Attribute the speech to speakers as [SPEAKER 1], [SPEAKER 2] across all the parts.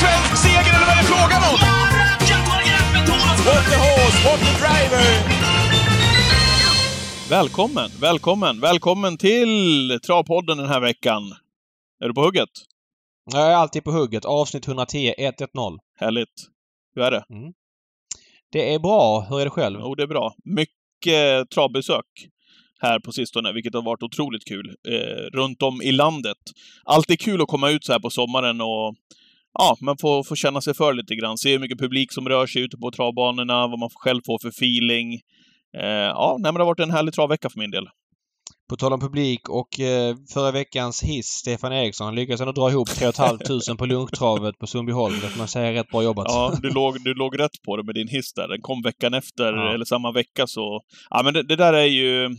[SPEAKER 1] svensk seger eller vad är det frågan om?
[SPEAKER 2] What the horse, what the driver!
[SPEAKER 3] Välkommen, välkommen, välkommen till Travpodden den här veckan. Är du på hugget?
[SPEAKER 4] Jag är alltid på hugget. Avsnitt 110 110.
[SPEAKER 3] Härligt. Hur är det?
[SPEAKER 4] Det är bra. Hur är det själv?
[SPEAKER 3] Jo, det är bra. Mycket travbesök här på sistone, vilket har varit otroligt kul. Eh, runt om i landet. Alltid kul att komma ut så här på sommaren och ja, man får, får känna sig för lite grann. Se hur mycket publik som rör sig ute på travbanorna, vad man själv får för feeling. Eh, ja, nej, men det har varit en härlig travvecka för min del.
[SPEAKER 4] På tal om publik och eh, förra veckans hiss, Stefan Eriksson, lyckades ändå dra ihop 3 500 på lunchtravet på Sundbyholm. Det får man säga rätt bra jobbat.
[SPEAKER 3] Ja, du låg, du låg rätt på det med din hiss där. Den kom veckan efter,
[SPEAKER 4] Ja.
[SPEAKER 3] eller samma vecka så... Ja, men det, det där är ju...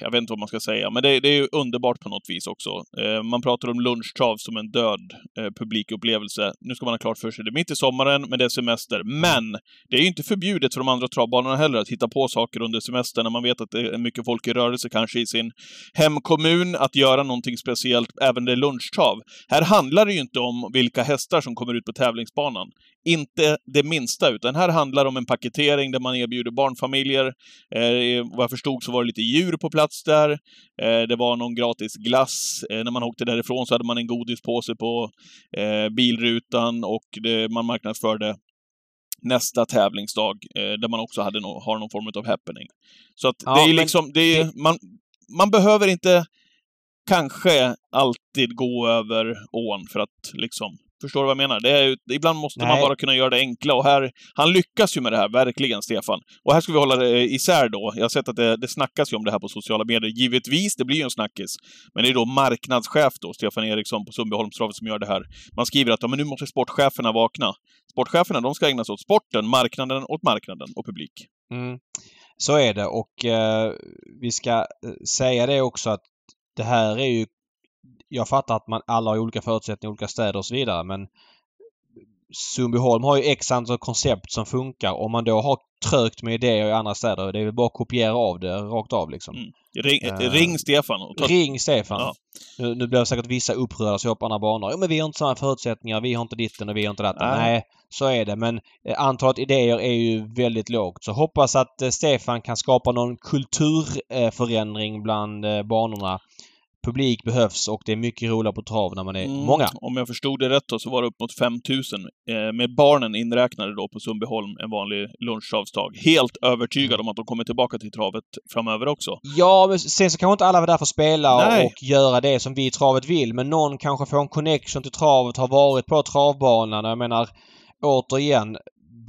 [SPEAKER 3] Jag vet inte vad man ska säga, men det, det är ju underbart på något vis också. Eh, man pratar om lunchtrav som en död eh, publikupplevelse. Nu ska man ha klart för sig det är mitt i sommaren, men det är semester. Men det är ju inte förbjudet för de andra travbanorna heller att hitta på saker under semestern när man vet att det är mycket folk i rörelse kanske i sin hemkommun, att göra någonting speciellt även det är lunchtrav. Här handlar det ju inte om vilka hästar som kommer ut på tävlingsbanan. Inte det minsta, utan här handlar det om en paketering där man erbjuder barnfamiljer. Eh, vad jag förstod så var det lite djur på plats där. Eh, det var någon gratis glass. Eh, när man åkte därifrån så hade man en godispåse på eh, bilrutan och man marknadsförde nästa tävlingsdag, där man också hade no har någon form av happening. Så att
[SPEAKER 4] Ja,
[SPEAKER 3] det är liksom, det är, man, man behöver inte kanske alltid gå över ån för att liksom Förstår du vad jag menar? Det är, ibland måste man
[SPEAKER 4] Nej.
[SPEAKER 3] bara kunna göra det enkla och här, han lyckas ju med det här, verkligen, Stefan. Och här ska vi hålla det isär då. Jag har sett att det, det snackas ju om det här på sociala medier. Givetvis, det blir ju en snackis. Men det är då marknadschef då, Stefan Eriksson på Sundbyholmstravet som gör det här. Man skriver att ja, men nu måste sportcheferna vakna. Sportcheferna, de ska ägna sig åt sporten, marknaden åt marknaden och publik.
[SPEAKER 4] Mm. Så är det och eh, vi ska eh, säga det också att det här är ju... Jag fattar att man alla har olika förutsättningar i olika städer och så vidare men Sundbyholm har ju x antal koncept som funkar. Om man då har trögt med idéer i andra städer, det är väl bara att kopiera av det rakt av liksom.
[SPEAKER 3] Mm. Ring,
[SPEAKER 4] Eh,
[SPEAKER 3] ring Stefan.
[SPEAKER 4] Ring Stefan.
[SPEAKER 3] Ja.
[SPEAKER 4] Nu, nu blir säkert vissa upprörda så på andra banor. Jo men vi har inte samma förutsättningar, vi har inte ditten och vi har inte datten.
[SPEAKER 3] Nej.
[SPEAKER 4] Nej, så är det. Men eh, antalet idéer är ju väldigt lågt. Så hoppas att eh, Stefan kan skapa någon kulturförändring bland banorna. Publik behövs och det är mycket roligare på trav när man är
[SPEAKER 3] Mm,
[SPEAKER 4] många.
[SPEAKER 3] Om jag förstod det rätt då, så var det upp mot 5000 eh, med barnen inräknade då på Sundbyholm en vanlig lunchtravsdag. Helt övertygad
[SPEAKER 4] Mm.
[SPEAKER 3] om att de kommer tillbaka till travet framöver också.
[SPEAKER 4] Ja, men sen så kanske inte alla var där för att spela
[SPEAKER 3] Nej.
[SPEAKER 4] och göra det som vi i travet vill. Men någon kanske får en connection till travet, har varit på travbanan. Jag menar, återigen,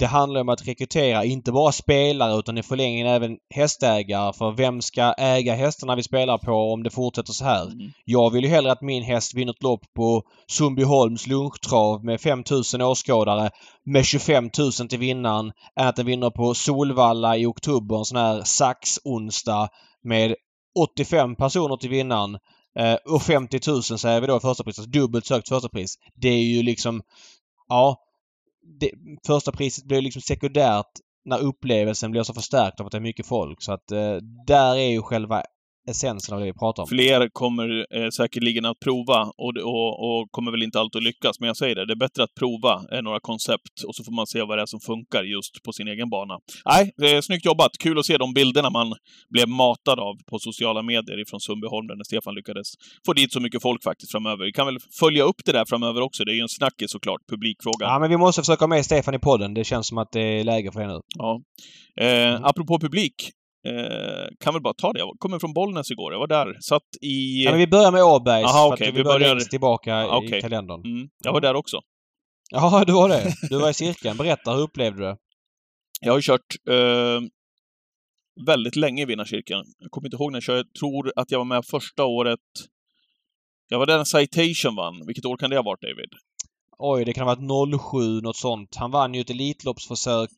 [SPEAKER 4] det handlar om att rekrytera inte bara spelare utan i förlängningen även hästägare. För vem ska äga hästarna vi spelar på om det fortsätter så här?
[SPEAKER 3] Mm.
[SPEAKER 4] Jag vill ju hellre att min häst vinner ett lopp på Sundbyholms lunchtrav med 5000 åskådare med 25 000 till vinnaren än att den vinner på Solvalla i oktober, en sån här sax-onsdag med 85 personer till vinnaren eh, och 50 000 säger vi då i första pris. Alltså dubbelt sökt första pris. Det är ju liksom... Ja. Det, första priset blir liksom sekundärt när upplevelsen blir så förstärkt av att det är mycket folk. Så att eh, där är ju själva essensen av det vi pratar om.
[SPEAKER 3] Fler kommer eh, säkerligen att prova och, och, och kommer väl inte alltid att lyckas. Men jag säger det, det är bättre att prova eh, några koncept och så får man se vad det är som funkar just på sin egen bana. Nej, det är snyggt jobbat. Kul att se de bilderna man blev matad av på sociala medier ifrån Sundbyholm där Stefan lyckades få dit så mycket folk faktiskt framöver. Vi kan väl följa upp det där framöver också. Det är ju en snackis såklart, publikfrågan.
[SPEAKER 4] Ja, men vi måste försöka ha med Stefan i podden. Det känns som att det är läge för det nu.
[SPEAKER 3] Ja. Eh, Apropå publik, eh, kan väl bara ta det. Jag kommer från Bollnäs igår. Jag var där. Satt i...
[SPEAKER 4] Ja, men vi börjar med Åbergs.
[SPEAKER 3] Aha,
[SPEAKER 4] att
[SPEAKER 3] vi
[SPEAKER 4] vi börjar längst tillbaka
[SPEAKER 3] okej.
[SPEAKER 4] i kalendern.
[SPEAKER 3] Mm, jag var där också.
[SPEAKER 4] Ja, du var det. Du var i cirkeln. Berätta, hur upplevde du det?
[SPEAKER 3] Jag har kört eh, väldigt länge i Vinnarkyrkan. Jag kommer inte ihåg när jag körde. Jag tror att jag var med första året. Jag var där när Citation vann. Vilket år kan det ha varit, David?
[SPEAKER 4] Oj, det kan ha varit 07, något sånt. Han vann ju ett Elitloppsförsök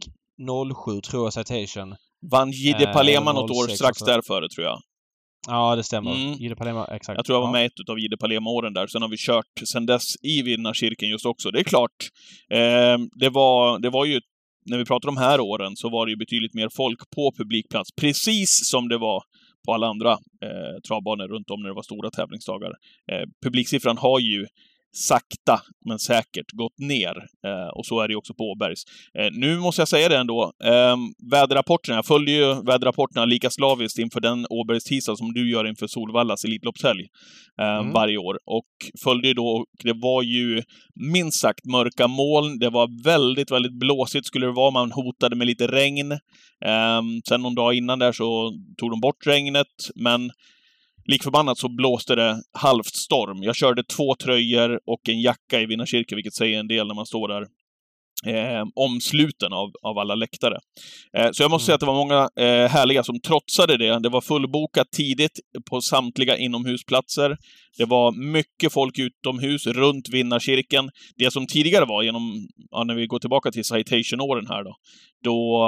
[SPEAKER 4] 07, tror jag, Citation.
[SPEAKER 3] Vann Jide
[SPEAKER 4] Eh,
[SPEAKER 3] Palema något
[SPEAKER 4] 06
[SPEAKER 3] år strax
[SPEAKER 4] också.
[SPEAKER 3] därföre, tror jag.
[SPEAKER 4] Ja, det stämmer.
[SPEAKER 3] Mm.
[SPEAKER 4] Palema, exakt.
[SPEAKER 3] Jag tror jag var
[SPEAKER 4] ja.
[SPEAKER 3] med i ett av Jide Palema-åren där. Sen har vi kört sen dess i Vinnarkyrkan just också. Det är klart, eh, det, var, det var ju, när vi pratar om här åren, så var det ju betydligt mer folk på publikplats. Precis som det var på alla andra eh, travbanor runt om när det var stora tävlingsdagar. Eh, publiksiffran har ju sakta men säkert gått ner. Eh, och så är det också på Åbergs. Eh, nu måste jag säga det ändå. Eh, väderrapporterna, jag följer ju väderrapporterna lika slaviskt inför den Åbergs tisdag som du gör inför Solvallas Elitloppshelg eh, mm. varje år. Och följde ju då, och det var ju minst sagt mörka moln. Det var väldigt, väldigt blåsigt skulle det vara. Man hotade med lite regn. Eh, sen någon dag innan där så tog de bort regnet, men Likförbannat så blåste det halvt storm. Jag körde två tröjor och en jacka i Vinnarkyrka, vilket säger en del när man står där eh, omsluten av, av alla läktare. Eh, så jag måste säga att det var många eh, härliga som trotsade det. Det var fullbokat tidigt på samtliga inomhusplatser. Det var mycket folk utomhus runt Vinnarkyrkan. Det som tidigare var genom, ja, när vi går tillbaka till citation-åren här då, då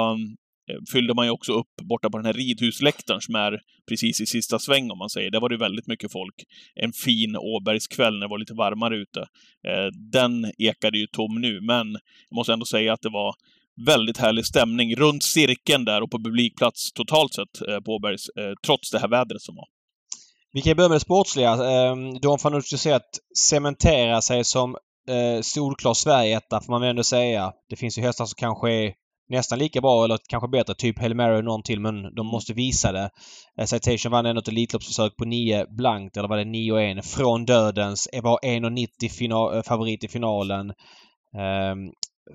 [SPEAKER 3] Eh, fyllde man ju också upp borta på den här ridhusläktaren som är precis i sista sväng om man säger. Där var det väldigt mycket folk. En fin Åbergskväll när det var lite varmare ute. Eh, den ekade ju tom nu, men jag måste ändå säga att det var väldigt härlig stämning runt cirkeln där och på publikplats totalt sett eh, på Åbergs, eh, trots det här vädret som var.
[SPEAKER 4] Vi kan börja med det sportsliga. Ehm, Don Fanucci säger att cementera sig som eh, solklar Sverige-etta får man väl ändå säga. Det finns ju hästar som kanske är nästan lika bra eller kanske bättre. Typ Hail Mary och någon till men de mm. måste visa det. Eh, Citation vann ändå ett Elitloppsförsök på 9 blankt eller var det 9-1 från dödens. Var 1,90 eh, favorit i finalen. Um,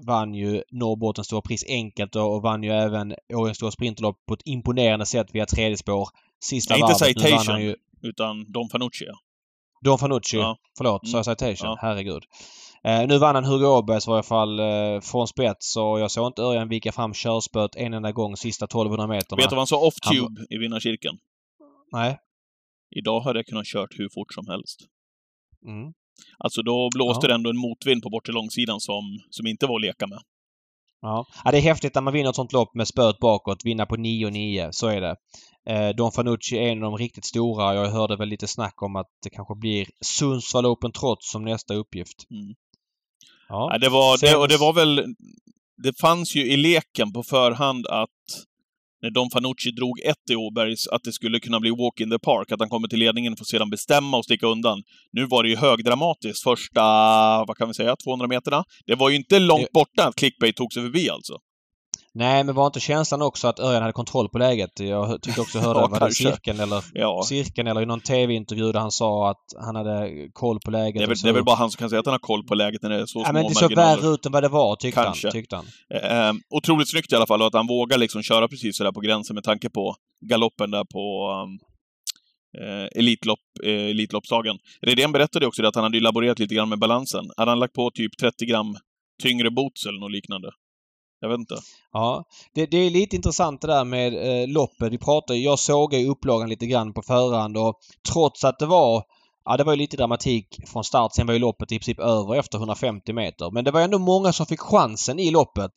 [SPEAKER 4] vann ju Norrbottens Stora Pris enkelt och vann ju även Årjängs Stora Sprinterlopp på ett imponerande sätt via tredje spår. Sista
[SPEAKER 3] Nej, varvet. Inte Citation, ju... utan Don Fanucci.
[SPEAKER 4] Don Fanucci. Ja. Förlåt, sa jag mm. Citation? Ja. Herregud. Eh, nu vann han Hugo Åbergs i varje fall eh, från spets och jag såg inte Örjan vika fram körspöet en enda gång sista 1200 meterna.
[SPEAKER 3] Vet du vad han sa off-tube han... i vinnarkirken?
[SPEAKER 4] Nej.
[SPEAKER 3] Idag hade jag kunnat kört hur fort som helst. Mm. Alltså då blåste ja. det ändå en motvind på bortre långsidan som, som inte var att leka med.
[SPEAKER 4] Ja. ja, det är häftigt när man vinner ett sånt lopp med spöet bakåt. Vinna på 9-9. Så är det. Eh, Don Fanucci är en av de riktigt stora. Jag hörde väl lite snack om att det kanske blir Sundsvall Open Trots som nästa uppgift. Mm.
[SPEAKER 3] Ja. det var, det, och det var väl... Det fanns ju i leken på förhand att när Don Fanucci drog ett i Åbergs, att det skulle kunna bli walk in the park, att han kommer till ledningen och får sedan bestämma och sticka undan. Nu var det ju högdramatiskt första, vad kan vi säga, 200 meterna. Det var ju inte långt borta att clickbait tog sig förbi alltså.
[SPEAKER 4] Nej, men var inte känslan också att Örjan hade kontroll på läget? Jag tyckte också hörde, ja, var det cirkeln eller, ja. cirkeln eller i någon TV-intervju där han sa att han hade koll på läget.
[SPEAKER 3] Det är, väl, det är väl bara han som kan säga att han har koll på läget när det är så ja, små
[SPEAKER 4] men det såg värre ut än vad det var, tyckte Kanske. han. Tyckte han.
[SPEAKER 3] Eh, otroligt snyggt i alla fall och att han vågar liksom köra precis sådär på gränsen med tanke på galoppen där på um, eh, Elitlopp, eh, Elitloppsdagen. Redén berättade också det att han hade laborerat lite grann med balansen. Hade han lagt på typ 30 gram tyngre boots eller något liknande? Jag vet inte.
[SPEAKER 4] Ja, det, det är lite intressant det där med eh, loppet. Vi pratade, jag såg ju upplagan lite grann på förhand och trots att det var Ja, det var ju lite dramatik från start. Sen var ju loppet i princip över efter 150 meter. Men det var ändå många som fick chansen i loppet.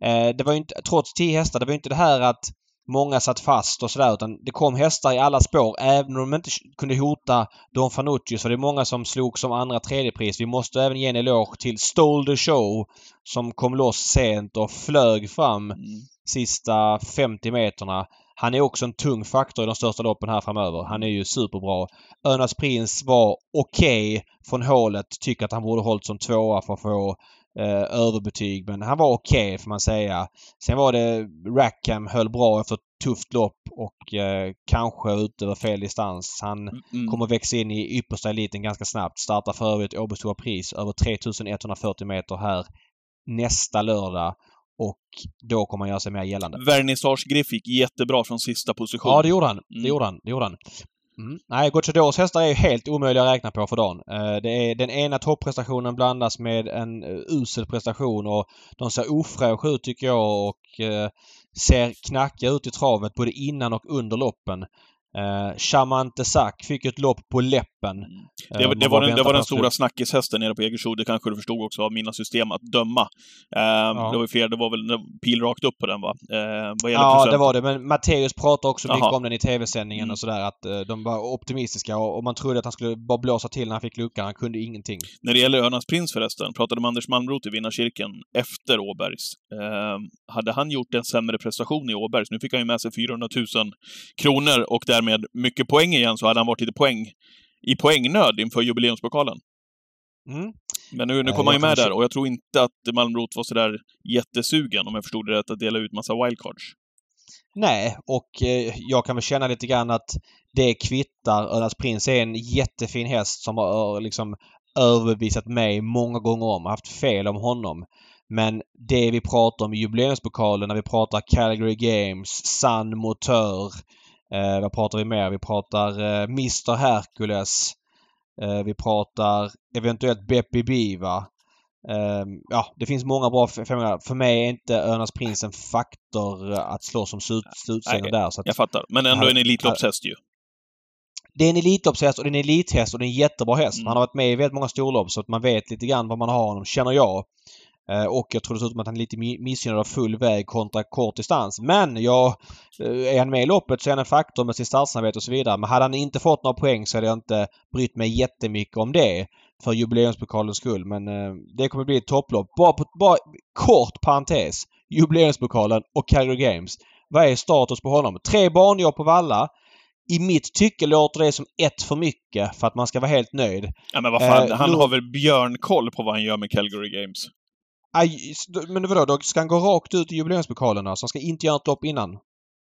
[SPEAKER 4] Eh, det var ju inte, trots 10 hästar, det var ju inte det här att många satt fast och sådär utan det kom hästar i alla spår. Även om de inte kunde hota Don Fanucci så det är många som slog som andra tredje pris. Vi måste även ge en eloge till Stole the Show som kom loss sent och flög fram mm. sista 50 meterna. Han är också en tung faktor i de största loppen här framöver. Han är ju superbra. Önas Prins var okej okay från hålet. Tycker att han borde hållit som tvåa för att få eh, överbetyg. Men han var okej okay, får man säga. Sen var det Rackham höll bra efter tufft lopp och eh, kanske ute över fel distans. Han mm. mm. kommer växa in i yppersta eliten ganska snabbt. Startar för övrigt Åby Stora Pris över 3140 meter här nästa lördag. Och då kommer han göra sig mer gällande.
[SPEAKER 3] Vernissage Griff gick jättebra från sista position.
[SPEAKER 4] Ja, det gjorde han. Det mm. gjorde han. Det gjorde han. Mm. Nej, Gocciadors hästar är ju helt omöjliga att räkna på för dagen. Eh, det är den ena topprestationen blandas med en eh, usel prestation och de ser ofräscha ut tycker jag och eh, ser knackiga ut i travet både innan och under loppen. Eh, Chamante Sack fick ett lopp på läppen. Mm.
[SPEAKER 3] Det, eh, det, var den, det var den stora snackishästen nere på Jägersro. Det kanske du förstod också av mina system att döma. Eh, ja. Det var fler, det var väl pil rakt upp på den va? Eh, vad
[SPEAKER 4] ja, procent. det var det. Men Matteus pratade också mycket om den i tv-sändningen mm. och sådär. Att eh, de var optimistiska och, och, man trodde att han skulle bara blåsa till när han fick luckan. Han kunde ingenting.
[SPEAKER 3] När det gäller Örnans Prins förresten, pratade med Anders Malmroth i Vinnarkirken efter Åbergs. Eh, hade han gjort en sämre prestation i Åbergs, nu fick han ju med sig 400 000 kronor och därmed med mycket poäng igen så hade han varit lite poäng i poängnöd inför jubileumspokalen.
[SPEAKER 4] Mm.
[SPEAKER 3] Men nu, nu kommer han ju med där och jag tror inte att Malmö var sådär jättesugen, om jag förstod det rätt, att dela ut massa wildcards.
[SPEAKER 4] Nej, och eh, jag kan väl känna lite grann att det kvittar. Ölands Prins är en jättefin häst som har eh, liksom överbevisat mig många gånger om. haft fel om honom. Men det vi pratar om i jubileumspokalen när vi pratar Calgary Games, Sun Motör. Eh, vad pratar vi mer? Vi pratar eh, Mr Hercules. Eh, vi pratar eventuellt Beppi Biva. Eh, ja, det finns många bra f- femhundra. För mig är inte Önas Prins en faktor eh, att slå som slut- slutseger där. Så att
[SPEAKER 3] Jag fattar. Men ändå
[SPEAKER 4] Här-
[SPEAKER 3] en Elitloppshäst ju.
[SPEAKER 4] det är en Elitloppshäst och det är en elithäst och det är en jättebra häst.
[SPEAKER 3] Mm.
[SPEAKER 4] Han har varit med i väldigt många storlopp så att man vet lite grann vad man har honom, känner jag. Eh, och jag tror dessutom att han är lite mi- missgynnad av full väg kontra kort distans. Men jag, eh, är han med i loppet så är han en faktor med sin startsnabbhet och så vidare. Men hade han inte fått några poäng så hade jag inte brytt mig jättemycket om det. För jubileumspokalens skull. Men eh, det kommer bli ett topplopp. Bara, på, bara kort parentes. Jubileumspokalen och Calgary Games. Vad är status på honom? Tre banjobb på Valla. I mitt tycke låter det som ett för mycket för att man ska vara helt nöjd.
[SPEAKER 3] Ja, men vad fan,
[SPEAKER 4] Eh,
[SPEAKER 3] han
[SPEAKER 4] nu-
[SPEAKER 3] har väl björnkoll på vad han gör med Calgary Games?
[SPEAKER 4] Aj, men vadå, då ska han gå rakt ut i jubileumspokalen Så han ska inte göra ett lopp innan?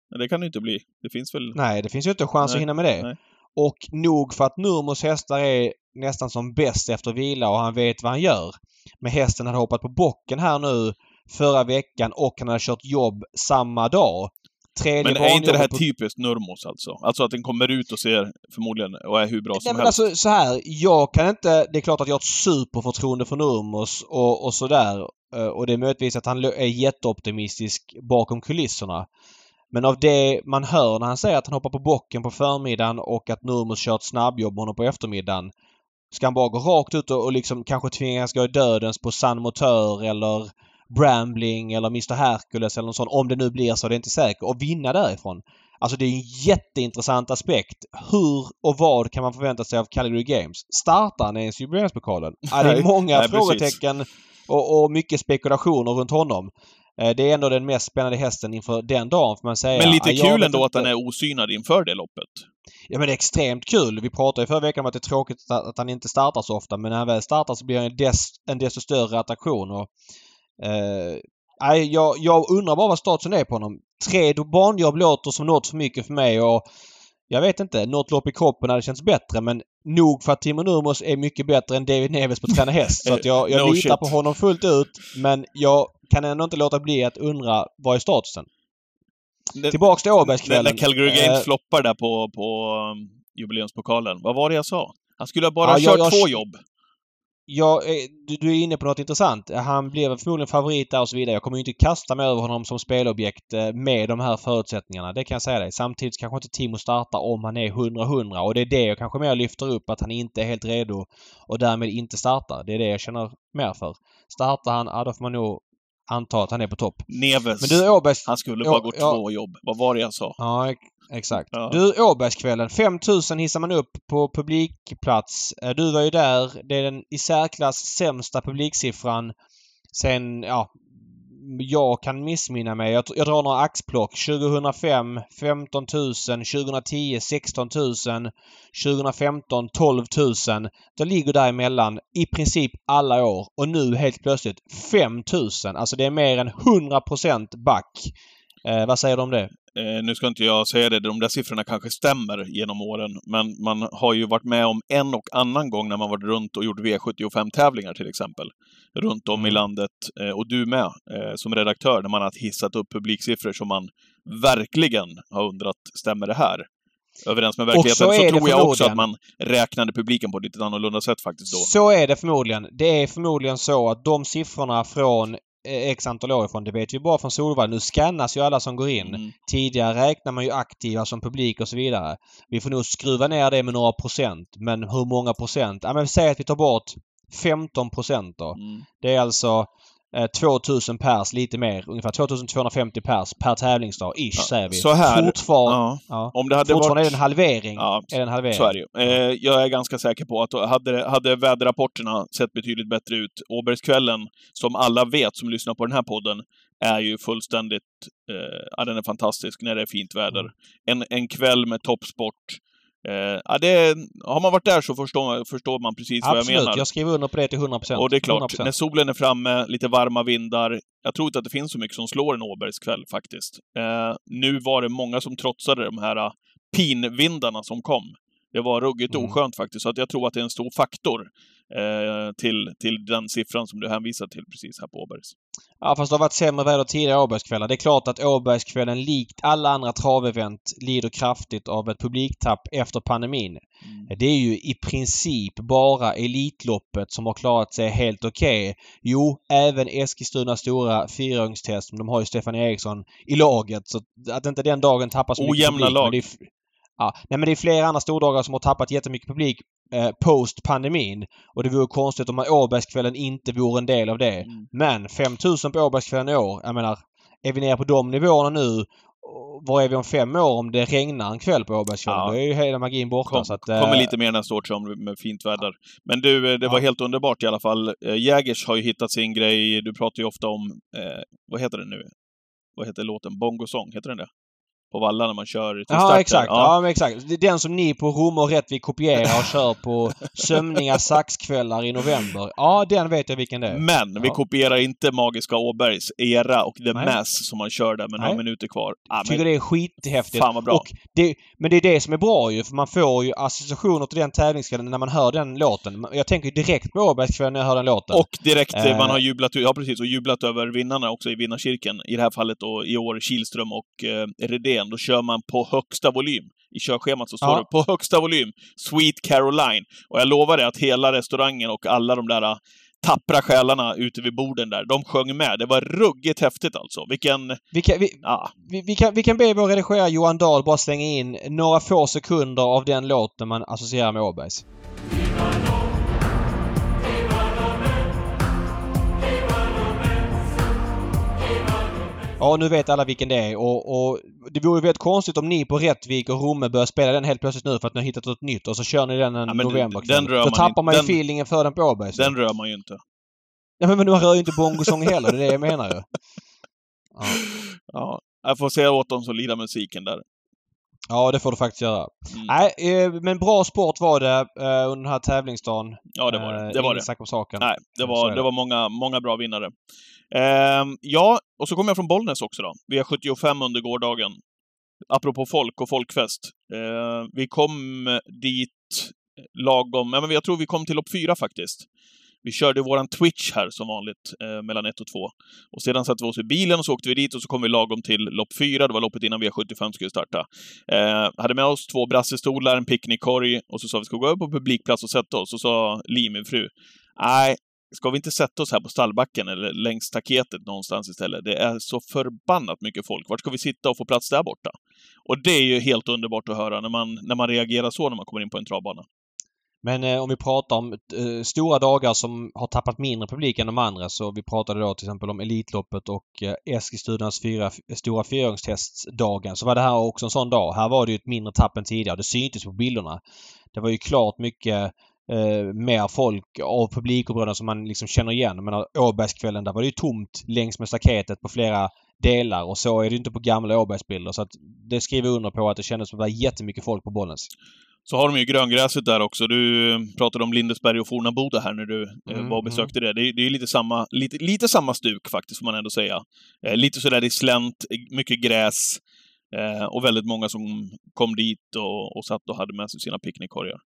[SPEAKER 3] Men det kan det inte bli. Det finns väl...
[SPEAKER 4] Nej, det finns ju inte chans
[SPEAKER 3] Nej,
[SPEAKER 4] att hinna med det.
[SPEAKER 3] nej.
[SPEAKER 4] Och nog för att Nurmos hästar är nästan som bäst efter vila och han vet vad han gör. Men hästen hade hoppat på bocken här nu förra veckan och han hade kört jobb samma dag. Tredje
[SPEAKER 3] Men är inte det här
[SPEAKER 4] på-
[SPEAKER 3] typiskt Nurmos alltså? Alltså att den kommer ut och ser förmodligen och är hur bra
[SPEAKER 4] Nej
[SPEAKER 3] som
[SPEAKER 4] men
[SPEAKER 3] helst.
[SPEAKER 4] alltså så här. Jag kan inte... Det är klart att jag har ett superförtroende för Nurmos och, och sådär. Eh, Och det är möjligtvis att han är jätteoptimistisk bakom kulisserna. Men av det man hör när han säger att han hoppar på bocken på förmiddagen och att Nurmos kör ett snabbjobb med honom på eftermiddagen. Ska han bara gå rakt ut och, och liksom kanske tvingas gå i dödens på San Motör eller Brambling eller Mr Hercules eller något sånt. Om det nu blir så, det är inte säkert. Och vinna därifrån. Alltså det är en jätteintressant aspekt. Hur och vad kan man förvänta sig av Calgary Games? Startar han ens jubileumspokalen? Ja, det är många
[SPEAKER 3] nej,
[SPEAKER 4] frågetecken och, och mycket spekulationer runt honom. Eh, Det är ändå den mest spännande hästen inför den dagen får man säga.
[SPEAKER 3] Men lite kul ändå att han är osynad inför det loppet.
[SPEAKER 4] Ja men det är extremt kul. Vi pratade i förra veckan om att det är tråkigt att han inte startar så ofta men när han väl startar så blir han en, des, en desto större attraktion. Och, eh, nej, jag, jag undrar bara vad statusen är på honom. Tre banjobb låter som något för mycket för mig och jag vet inte. Något lopp i kroppen hade känts bättre men nog för att Timo Nurmos är mycket bättre än David Neves på att träna häst. Så att jag, jag
[SPEAKER 3] No
[SPEAKER 4] litar
[SPEAKER 3] shit.
[SPEAKER 4] på honom fullt ut men jag kan ändå inte låta bli att undra vad är statusen?
[SPEAKER 3] Det-
[SPEAKER 4] Tillbaks till Åbergskvällen.
[SPEAKER 3] när Calgary Games
[SPEAKER 4] Eh,
[SPEAKER 3] floppar där på, på um, jubileumspokalen. Vad var det jag sa? Han skulle ha bara
[SPEAKER 4] Ja, jag-
[SPEAKER 3] kört
[SPEAKER 4] jag-
[SPEAKER 3] två jobb.
[SPEAKER 4] Ja, du, du är inne på något intressant. Han blev förmodligen favorit där och så vidare. Jag kommer ju inte kasta mig över honom som spelobjekt eh, med de här förutsättningarna. Det kan jag säga dig. Samtidigt kanske inte Timo startar om han är 100-100 och det är det jag kanske mer lyfter upp att han inte är helt redo och därmed inte startar. Det är det jag känner mer för. Startar han, ja då får man nog anta att han är på topp.
[SPEAKER 3] Neves.
[SPEAKER 4] Men du Åbergs...
[SPEAKER 3] Han skulle bara gå
[SPEAKER 4] ja.
[SPEAKER 3] två jobb. Vad var det jag sa?
[SPEAKER 4] Ja, exakt.
[SPEAKER 3] Ja.
[SPEAKER 4] Du, Åbergskvällen. 5000 hissar man upp på publikplats. Eh, Du var ju där. Det är den i särklass sämsta publiksiffran sen, ja, jag kan missminna mig. Jag, jag drar några axplock. 2005 15 000, 2010 16 000, 2015 12 000. Det ligger däremellan i princip alla år och nu helt plötsligt 5 000. Alltså det är mer än 100% back. Eh, vad säger du om det?
[SPEAKER 3] Eh, nu ska inte jag säga det, de där siffrorna kanske stämmer genom åren, men man har ju varit med om en och annan gång när man varit runt och gjort V75-tävlingar till exempel. Runt om i
[SPEAKER 4] Mm.
[SPEAKER 3] landet, eh, och du med, eh, som redaktör, när man har hissat upp publiksiffror som man verkligen har undrat, stämmer det här? Överens med verkligheten.
[SPEAKER 4] så
[SPEAKER 3] Så,
[SPEAKER 4] det
[SPEAKER 3] tror jag också att man räknade publiken på ett lite annorlunda sätt faktiskt då.
[SPEAKER 4] Så är det förmodligen. Det är förmodligen så att de siffrorna från X antal år ifrån, det vet vi bara från Solvalla. Nu scannas ju alla som går in.
[SPEAKER 3] Mm.
[SPEAKER 4] Tidigare räknar man ju aktiva som publik och så vidare. Vi får nog skruva ner det med några procent. Men hur många procent? Ja men säg att vi tar bort 15 procent då.
[SPEAKER 3] Mm.
[SPEAKER 4] Det är alltså 2000 pers, lite mer. Ungefär 2250 pers per tävlingsdag, ish
[SPEAKER 3] Ja,
[SPEAKER 4] säger vi.
[SPEAKER 3] så här,
[SPEAKER 4] Fortfarande,
[SPEAKER 3] Ja.
[SPEAKER 4] ja.
[SPEAKER 3] Om det hade
[SPEAKER 4] Fortfarande
[SPEAKER 3] varit...
[SPEAKER 4] är det en halvering.
[SPEAKER 3] Ja,
[SPEAKER 4] Är det en halvering?
[SPEAKER 3] Så är det ju. Eh, jag är ganska säker på att hade, hade väderrapporterna sett betydligt bättre ut, Åbergskvällen, som alla vet som lyssnar på den här podden, är ju fullständigt... Eh, ja, den är fantastisk när det är fint väder.
[SPEAKER 4] Mm.
[SPEAKER 3] En, en kväll med toppsport, Eh, ja, det, har man varit där så förstår, förstår man precis
[SPEAKER 4] Absolut,
[SPEAKER 3] vad jag menar.
[SPEAKER 4] jag skriver under på det till 100%.
[SPEAKER 3] Och det är klart,
[SPEAKER 4] 100%.
[SPEAKER 3] när solen är framme, lite varma vindar. Jag tror inte att det finns så mycket som slår en Åbergskväll faktiskt. Eh, nu var det många som trotsade de här uh, pinvindarna som kom. Det var ruggigt
[SPEAKER 4] Mm.
[SPEAKER 3] oskönt faktiskt, så att jag tror att det är en stor faktor eh, till, till den siffran som du hänvisar till precis här på Åbergs.
[SPEAKER 4] Ja, fast det har varit sämre väder tidigare Åbergskvällar. Det är klart att Åbergskvällen likt alla andra travevent lider kraftigt av ett publiktapp efter pandemin. Det är ju i princip bara Elitloppet som har klarat sig helt okej. Jo, även Eskilstunas stora fyraåringstest, men de har ju Stefan Eriksson i laget så att inte den dagen tappar så mycket
[SPEAKER 3] Ojämna
[SPEAKER 4] publik.
[SPEAKER 3] lag.
[SPEAKER 4] Ja, nej, men det är flera andra stordagar som har tappat jättemycket publik eh, post pandemin. Och det vore konstigt om Åbergskvällen inte vore en del av det.
[SPEAKER 3] Mm.
[SPEAKER 4] Men 5000 på Åbergskvällen i år, jag menar, är vi nere på de nivåerna nu var är vi om fem år om det regnar en kväll på Åbergskvällen?
[SPEAKER 3] Ja.
[SPEAKER 4] Då är ju hela magin borta.
[SPEAKER 3] Kom,
[SPEAKER 4] så att, eh,
[SPEAKER 3] kommer lite mer nästa år tror jag, med fint väder. Men du, eh, det var
[SPEAKER 4] Ja.
[SPEAKER 3] helt underbart i alla fall. Eh, Jägers har ju hittat sin grej. Du pratar ju ofta om, eh, vad heter det nu? Vad heter låten? Bongosång, heter den det? På Valla när man kör till
[SPEAKER 4] Ja,
[SPEAKER 3] starten.
[SPEAKER 4] exakt. Ja. men exakt. Den som ni på Rom och Rättvik kopierar och kör på sömniga saxkvällar i november. Ja, den vet jag vilken det är.
[SPEAKER 3] Men vi
[SPEAKER 4] Ja.
[SPEAKER 3] kopierar inte Magiska Åbergs era och The
[SPEAKER 4] Nej.
[SPEAKER 3] Mass som man kör där med några minuter kvar. Ja,
[SPEAKER 4] Jag tycker det är skithäftigt.
[SPEAKER 3] fan vad bra.
[SPEAKER 4] Och det, men det är det som är bra ju, för man får ju associationer till den tävlingskvällen när man hör den låten. Jag tänker direkt på Åbergskvällen när jag hör den låten.
[SPEAKER 3] och direkt, eh, man har jublat, ja precis, och jublat över vinnarna också i vinnarkirken. I det här fallet då i år Kihlström och eh, Redén. Då kör man på högsta volym. I körschemat så står
[SPEAKER 4] Ja.
[SPEAKER 3] det på högsta volym Sweet Caroline. Och jag lovar dig att hela restaurangen och alla de där eh, tappra själarna ute vid borden där, de sjöng med. Det var ruggigt häftigt alltså. Vilken,
[SPEAKER 4] vi, kan, vi,
[SPEAKER 3] ja,
[SPEAKER 4] vi, vi, kan, vi kan be vår redigerare Johan Dahl bara slänga in några få sekunder av den låten man associerar med Åbergs. Ja, nu vet alla vilken det är och, och det vore väldigt konstigt om ni på Rättvik och Romme börjar spela den helt plötsligt nu för att ni har hittat något nytt och så kör ni den en
[SPEAKER 3] Ja, men
[SPEAKER 4] novemberkväll.
[SPEAKER 3] den rör
[SPEAKER 4] Då
[SPEAKER 3] man
[SPEAKER 4] tappar man ju feelingen för den på Åbergs.
[SPEAKER 3] den rör man ju inte.
[SPEAKER 4] Ja, men man rör ju inte bongosång heller, det är det jag menar ju. Ja.
[SPEAKER 3] Ja, jag får säga åt dem som lirar musiken där.
[SPEAKER 4] Ja, det får du faktiskt göra.
[SPEAKER 3] Mm.
[SPEAKER 4] Nej, eh, men bra sport var det eh, under den här tävlingsdagen.
[SPEAKER 3] Ja, det var det.
[SPEAKER 4] Eh,
[SPEAKER 3] Det var det.
[SPEAKER 4] om saken.
[SPEAKER 3] Nej, det var,
[SPEAKER 4] är
[SPEAKER 3] det
[SPEAKER 4] det.
[SPEAKER 3] var många, många bra vinnare. Ehm, ja, och så kom jag från Bollnäs också då. Vi har 75 under gårdagen. Apropå folk och folkfest. Ehm, vi kom dit lagom, ja, men jag tror vi kom till lopp fyra faktiskt. Vi körde våran Twitch här som vanligt eh, mellan ett och två. Och sedan satte vi oss i bilen och så åkte vi dit och så kom vi lagom till lopp fyra. Det var loppet innan V75 skulle starta. Eh, hade med oss två brassestolar, en picknickkorg och så sa vi ska vi gå över på publikplats och sätta oss. Och så sa Li, min fru, nej, ska vi inte sätta oss här på stallbacken eller längs staketet någonstans istället? Det är så förbannat mycket folk. Vart ska vi sitta och få plats där borta? Och det är ju helt underbart att höra när man, när man reagerar så när man kommer in på en travbana.
[SPEAKER 4] Men eh, om vi pratar om eh, stora dagar som har tappat mindre publik än de andra så vi pratade då till exempel om Elitloppet och eh, Eskilstunas fyra, stora fyraåringstestdagen så var det här också en sån dag. Här var det ju ett mindre tapp än tidigare. Det syntes på bilderna. Det var ju klart mycket eh, mer folk av publikområden som man liksom känner igen. Jag menar Åbergskvällen, där var det ju tomt längs med staketet på flera delar och så är det inte på gamla Åbergsbilder. Så att det skriver jag under på att det kändes som att det var jättemycket folk på Bollnäs.
[SPEAKER 3] Så har de ju gröngräset där också. Du eh, pratade om Lindesberg och Fornaboda här när du eh,
[SPEAKER 4] Mm,
[SPEAKER 3] var och besökte det. Det är, det är lite samma, lite, lite samma stuk faktiskt, får man ändå säga. Eh, lite sådär i slänt, mycket gräs eh, och väldigt många som kom dit och, och satt och hade med sig sina picknickkorgar.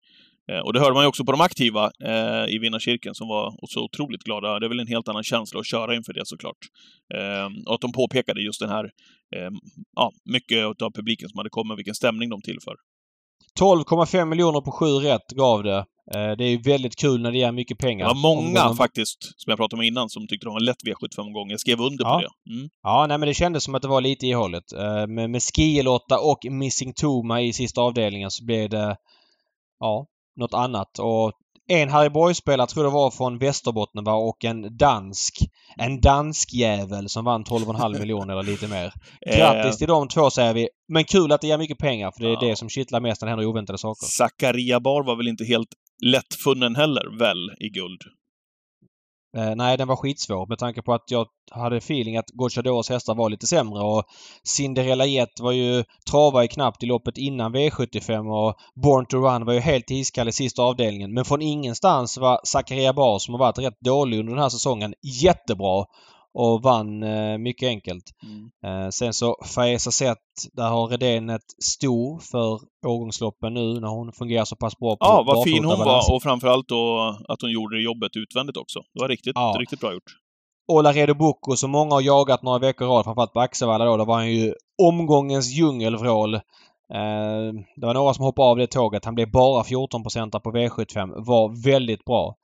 [SPEAKER 3] Eh, och det hörde man ju också på de aktiva eh, i Vinnarkyrkan som var så otroligt glada. Det är väl en helt annan känsla att köra inför det såklart. Eh, och att de påpekade just den här, eh, ja, mycket av publiken som hade kommit, vilken stämning de tillför.
[SPEAKER 4] 12,5 miljoner på sju rätt gav det. Eh, Det är ju väldigt kul när det ger mycket pengar.
[SPEAKER 3] Det var många
[SPEAKER 4] Omgången-
[SPEAKER 3] faktiskt, som jag pratade om innan, som tyckte de var lätt V75-gång. Jag skrev under
[SPEAKER 4] Ja.
[SPEAKER 3] på det. Mm.
[SPEAKER 4] Ja, nej men det kändes som att det var lite i hållet. Eh, Med, med Skiolotta och Missing Toma i sista avdelningen så blev det ja, något annat. Och en Harry Boy-spelare tror jag det var från Västerbotten va? och en dansk. En dansk jävel som vann 12,5 miljoner eller lite mer. Grattis till de två säger vi. Men kul att det ger mycket pengar för det är
[SPEAKER 3] Ja.
[SPEAKER 4] det som kittlar mest när det händer oväntade saker.
[SPEAKER 3] Zakaria Bar var väl inte helt lättfunnen heller, väl, i guld?
[SPEAKER 4] Eh, nej, den var skitsvår med tanke på att jag hade feeling att Gocciadoros hästar var lite sämre och Cinderella Jet var ju travade knappt i loppet innan V75 och Born to Run var ju helt iskall i sista avdelningen. Men från ingenstans var Zakaria Bar som har varit rätt dålig under den här säsongen jättebra och vann eh, mycket enkelt.
[SPEAKER 3] Mm.
[SPEAKER 4] Eh, sen så Faesa Zet, där har Redén ett sto för årgångsloppen nu när hon fungerar så pass bra på
[SPEAKER 3] Ja, vad fin hon var och framförallt då att hon gjorde jobbet utvändigt också. Det var riktigt,
[SPEAKER 4] Ja.
[SPEAKER 3] riktigt bra gjort.
[SPEAKER 4] Olaredo Bocco som många har jagat några veckor i rad, framförallt på Axevalla då. Då var han ju omgångens djungelvrål. Eh, det var några som hoppade av det tåget. Han blev bara 14% på V75. Var väldigt bra.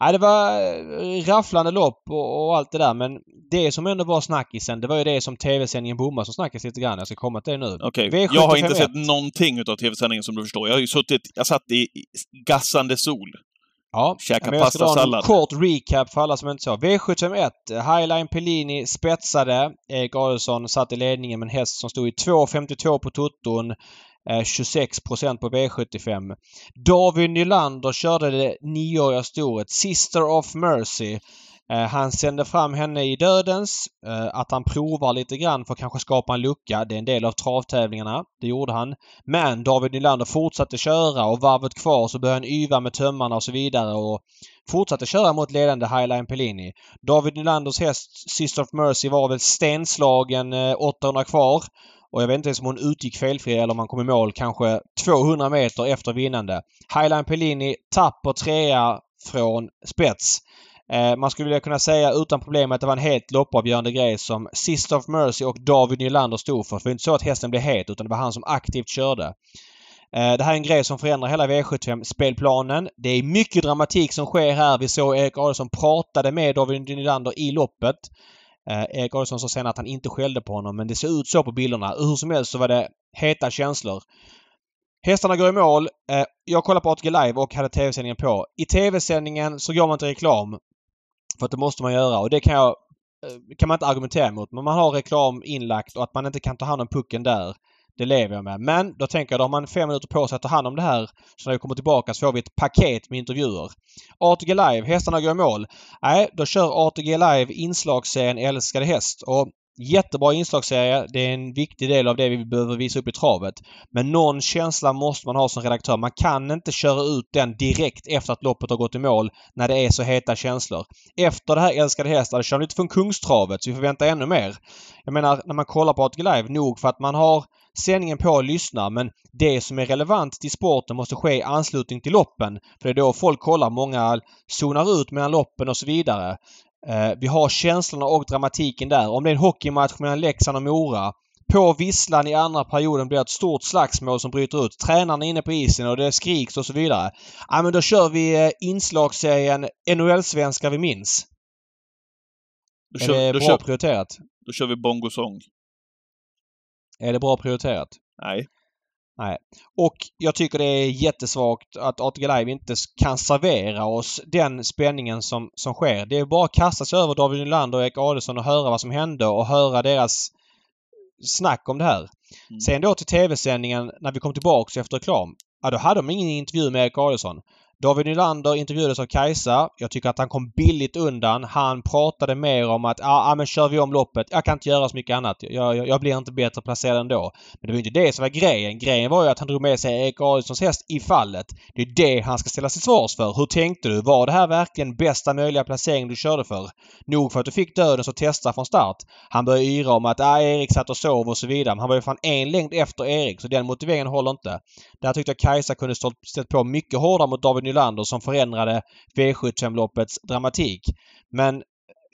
[SPEAKER 4] Nej, det var eh, rafflande lopp och, och allt det där men det som ändå var snackisen det var ju det som TV-sändningen bommade som snackades lite grann. Jag ska komma till det nu.
[SPEAKER 3] Okej,
[SPEAKER 4] V75
[SPEAKER 3] jag har inte
[SPEAKER 4] ett.
[SPEAKER 3] sett någonting utav TV-sändningen som du förstår. Jag har ju suttit, jag satt i gassande sol.
[SPEAKER 4] Ja,
[SPEAKER 3] Käka
[SPEAKER 4] men jag ska dra en kort recap för alla som inte så. V751. Highline Pellini spetsade. Erik Adelsson satt i ledningen med en häst som stod i 2.52 på tutton. Eh, 26 på V75. David Nylander körde det nioåriga storet Sister of Mercy. Eh, han sände fram henne i dödens. Eh, att han provar lite grann för att kanske skapa en lucka. Det är en del av travtävlingarna. Det gjorde han. Men David Nylander fortsatte köra och varvet kvar så började han yva med tömmarna och så vidare och fortsatte köra mot ledande Highline Pellini. David Nylanders häst Sister of Mercy var väl stenslagen eh, 800 kvar. Och jag vet inte ens om hon utgick felfri eller om han kom i mål kanske 200 meter efter vinnande. Highline Pellini tapper trea från spets. Eh, man skulle vilja kunna säga utan problem att det var en helt loppavgörande grej som Sister of Mercy och David Nylander stod för. För det är inte så att hästen blev het utan det var han som aktivt körde. Eh, det här är en grej som förändrar hela V75-spelplanen. Det är mycket dramatik som sker här. Vi såg Erik Adelsson pratade med David Nylander i loppet. Eh, Erik Adelsson sa sen att han inte skällde på honom men det ser ut så på bilderna. Hur som helst så var det heta känslor. Hästarna går i mål. Eh, Jag kollade på ATG Live och hade TV-sändningen på. I TV-sändningen så går man inte reklam. För att det måste man göra och det kan jag eh, kan man inte argumentera emot. Men man har reklam inlagt och att man inte kan ta hand om pucken där. Det lever jag med. Men då tänker jag, då har man fem minuter på sig att ta hand om det här. Så när vi kommer tillbaka så får vi ett paket med intervjuer. ATG Live, hästarna går i mål. Nej, då kör ATG Live inslagsserien Älskade häst. Och jättebra inslagsserie. Det är en viktig del av det vi behöver visa upp i travet. Men någon känsla måste man ha som redaktör. Man kan inte köra ut den direkt efter att loppet har gått i mål när det är så heta känslor. Efter det här Älskade hästar, det kör lite från Kungstravet så vi får vänta ännu mer. Jag menar, när man kollar på ATG Live, nog för att man har sändningen på och lyssnar men det som är relevant till sporten måste ske i anslutning till loppen. För det är då folk kollar. Många zonar ut mellan loppen och så vidare. Eh, vi har känslorna och dramatiken där. Om det är en hockeymatch mellan Leksand och Mora. På visslan i andra perioden blir det ett stort slagsmål som bryter ut. Tränarna är inne på isen och det skriks och så vidare. Ja men då kör vi eh, inslagsserien NHL-svenskar vi minns.
[SPEAKER 3] Då
[SPEAKER 4] Är
[SPEAKER 3] kör,
[SPEAKER 4] det
[SPEAKER 3] då,
[SPEAKER 4] bra
[SPEAKER 3] kör,
[SPEAKER 4] prioriterat?
[SPEAKER 3] då kör vi bongosång.
[SPEAKER 4] Är det bra prioriterat?
[SPEAKER 3] Nej.
[SPEAKER 4] Och jag tycker det är jättesvagt att ATG Live inte kan servera oss den spänningen som, som sker. Det är bara att kasta sig över David Nylander och Erik Adelsson och höra vad som hände och höra deras snack om det här.
[SPEAKER 3] Mm.
[SPEAKER 4] Sen då till TV-sändningen när vi kom tillbaks efter reklam. Ja, då hade de ingen intervju med Erik Adelsson. David Nylander intervjuades av Kajsa. Jag tycker att han kom billigt undan. Han pratade mer om att ja, ah, men kör vi om loppet. Jag kan inte göra så mycket annat. Jag, jag, jag blir inte bättre placerad ändå. Men det var ju inte det som var grejen. Grejen var ju att han drog med sig Erik Adielssons häst i fallet. Det är det han ska ställa till svars för. Hur tänkte du? Var det här verkligen bästa möjliga placering du körde för? Nog för att du fick döden så testa från start. Han började yra om att ah, Erik satt och sov och så vidare. Men han var ju fan en längd efter Erik så den motiveringen håller inte. Där tyckte jag Kajsa kunde stått, ställt på mycket hårdare mot David Nylander som förändrade V75-loppets dramatik. Men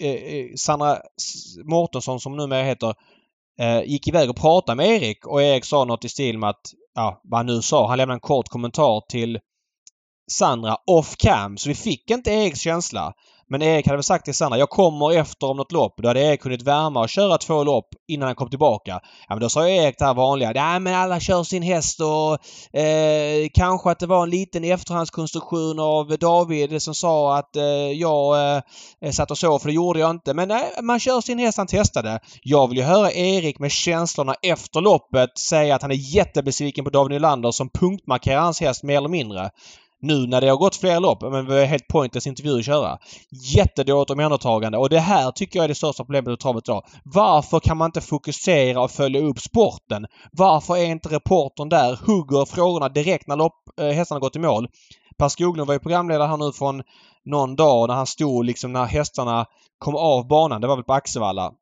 [SPEAKER 4] eh, eh Sandra Mårtensson som numera heter eh, gick iväg och pratade med Erik och Erik sa något i stil med att, ja vad han nu sa, han lämnade en kort kommentar till Sandra off cam så vi fick inte Eriks känsla. Men Erik hade väl sagt till Sandra, jag kommer efter om något lopp. Då hade Erik hunnit värma och köra två lopp innan han kom tillbaka. Ja men då sa Erik det här vanliga, nej men alla kör sin häst och eh, kanske att det var en liten efterhandskonstruktion av David som sa att eh, jag eh, satt och sov för det gjorde jag inte. Men nej, man kör sin häst, han testade. Jag vill ju höra Erik med känslorna efter loppet säga att han är jättebesviken på David Nylander som punktmarkerar hans häst mer eller mindre nu när det har gått fler lopp, men vi har helt pointless intervju att köra. Jättedåligt omhändertagande och det här tycker jag är det största problemet med travet idag. Varför kan man inte fokusera och följa upp sporten? Varför är inte reportern där, hugger frågorna direkt när lopp, äh, hästarna gått i mål? Per Skoglund var ju programledare här nu från någon dag när han stod liksom när hästarna kom av banan. Det var väl på Axevalla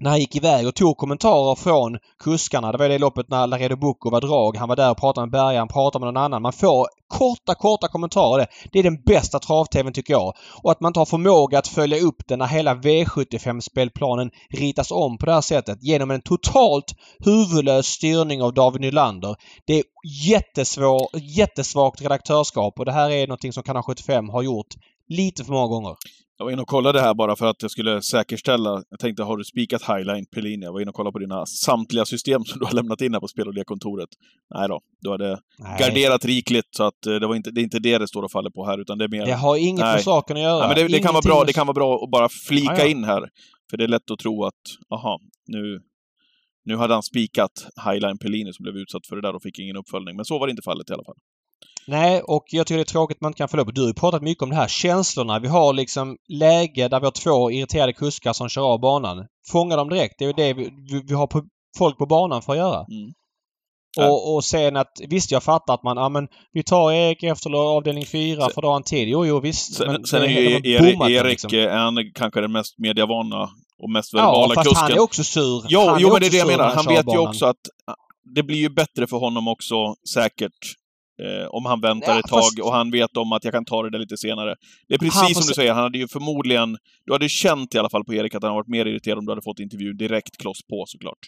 [SPEAKER 4] när han gick iväg och tog kommentarer från kuskarna. Det var det loppet när Laredo Bucco var drag. Han var där och pratade med Bergan, pratade med någon annan. Man får korta, korta kommentarer. Det är den bästa trav-tvn tycker jag. Och att man inte har förmåga att följa upp den när hela V75-spelplanen ritas om på det här sättet genom en totalt huvudlös styrning av David Nylander. Det är jättesvår, jättesvagt redaktörskap och det här är någonting som Kanal 75 har gjort lite för många gånger.
[SPEAKER 3] Jag var inne och kollade här bara för att jag skulle säkerställa. Jag tänkte, har du spikat Highline Pellini? Jag var inne och kollade på dina samtliga system som du har lämnat in här på spel och lekkontoret. Nej då, du hade Nej. garderat rikligt så att eh, det, var inte, det är inte det det står och faller på här, utan det är mer...
[SPEAKER 4] Det har inget med saken att göra.
[SPEAKER 3] Nej, men det, det kan vara bra, det kan vara bra att bara flika ah, ja. in här. För det är lätt att tro att, aha, nu, nu hade han spikat Highline Pellini som blev utsatt för det där och fick ingen uppföljning. Men så var det inte fallet i alla fall.
[SPEAKER 4] Nej, och jag tycker det är tråkigt att man inte kan följa upp. Du har ju pratat mycket om det här. Känslorna. Vi har liksom läge där vi har två irriterade kuskar som kör av banan. Fånga dem direkt. Det är ju det vi, vi har på, folk på banan för att göra. Mm. Och, och sen att visst jag fattar att man, ja men vi tar Erik efter avdelning 4 för han tid. Jo, jo visst.
[SPEAKER 3] Sen, men, sen är ju Erik, Erik liksom. han kanske den mest mediavana och mest verbala
[SPEAKER 4] ja, fast
[SPEAKER 3] kusken.
[SPEAKER 4] han är också sur.
[SPEAKER 3] Jo, jo men det är det jag menar. Han vet ju också att det blir ju bättre för honom också säkert Eh, om han väntar ja, ett tag fast... och han vet om att jag kan ta det där lite senare. Det är precis han, som du säger, han hade ju förmodligen... Du hade känt i alla fall på Erik att han varit mer irriterad om du hade fått intervjun direkt kloss på såklart.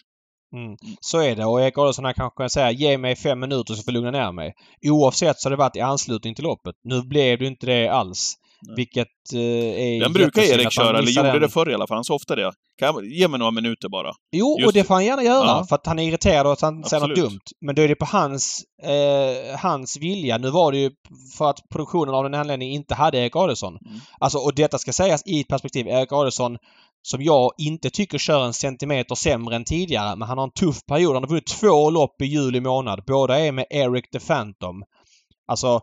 [SPEAKER 4] Mm. mm. Så är det och Erik Adolfsson här kanske kan säga ge mig fem minuter så får jag lugna ner mig. Oavsett så har det varit i anslutning till loppet. Nu blev det inte det alls. Vilket eh, är
[SPEAKER 3] Den brukar Erik köra, eller gjorde den. det förr i alla fall. Han sa ofta det. Kan jag, ge mig några minuter bara.
[SPEAKER 4] Jo, Just. och det får han gärna göra ja. för att han är irriterad och att han säger något dumt. Men då är det på hans, eh, hans vilja. Nu var det ju för att produktionen av den anledningen inte hade Erik Adelsson. Mm. Alltså, och detta ska sägas i ett perspektiv. Erik Adelsson som jag inte tycker kör en centimeter sämre än tidigare. Men han har en tuff period. Han har vunnit två lopp i juli månad. Båda är med Eric the Phantom. Alltså,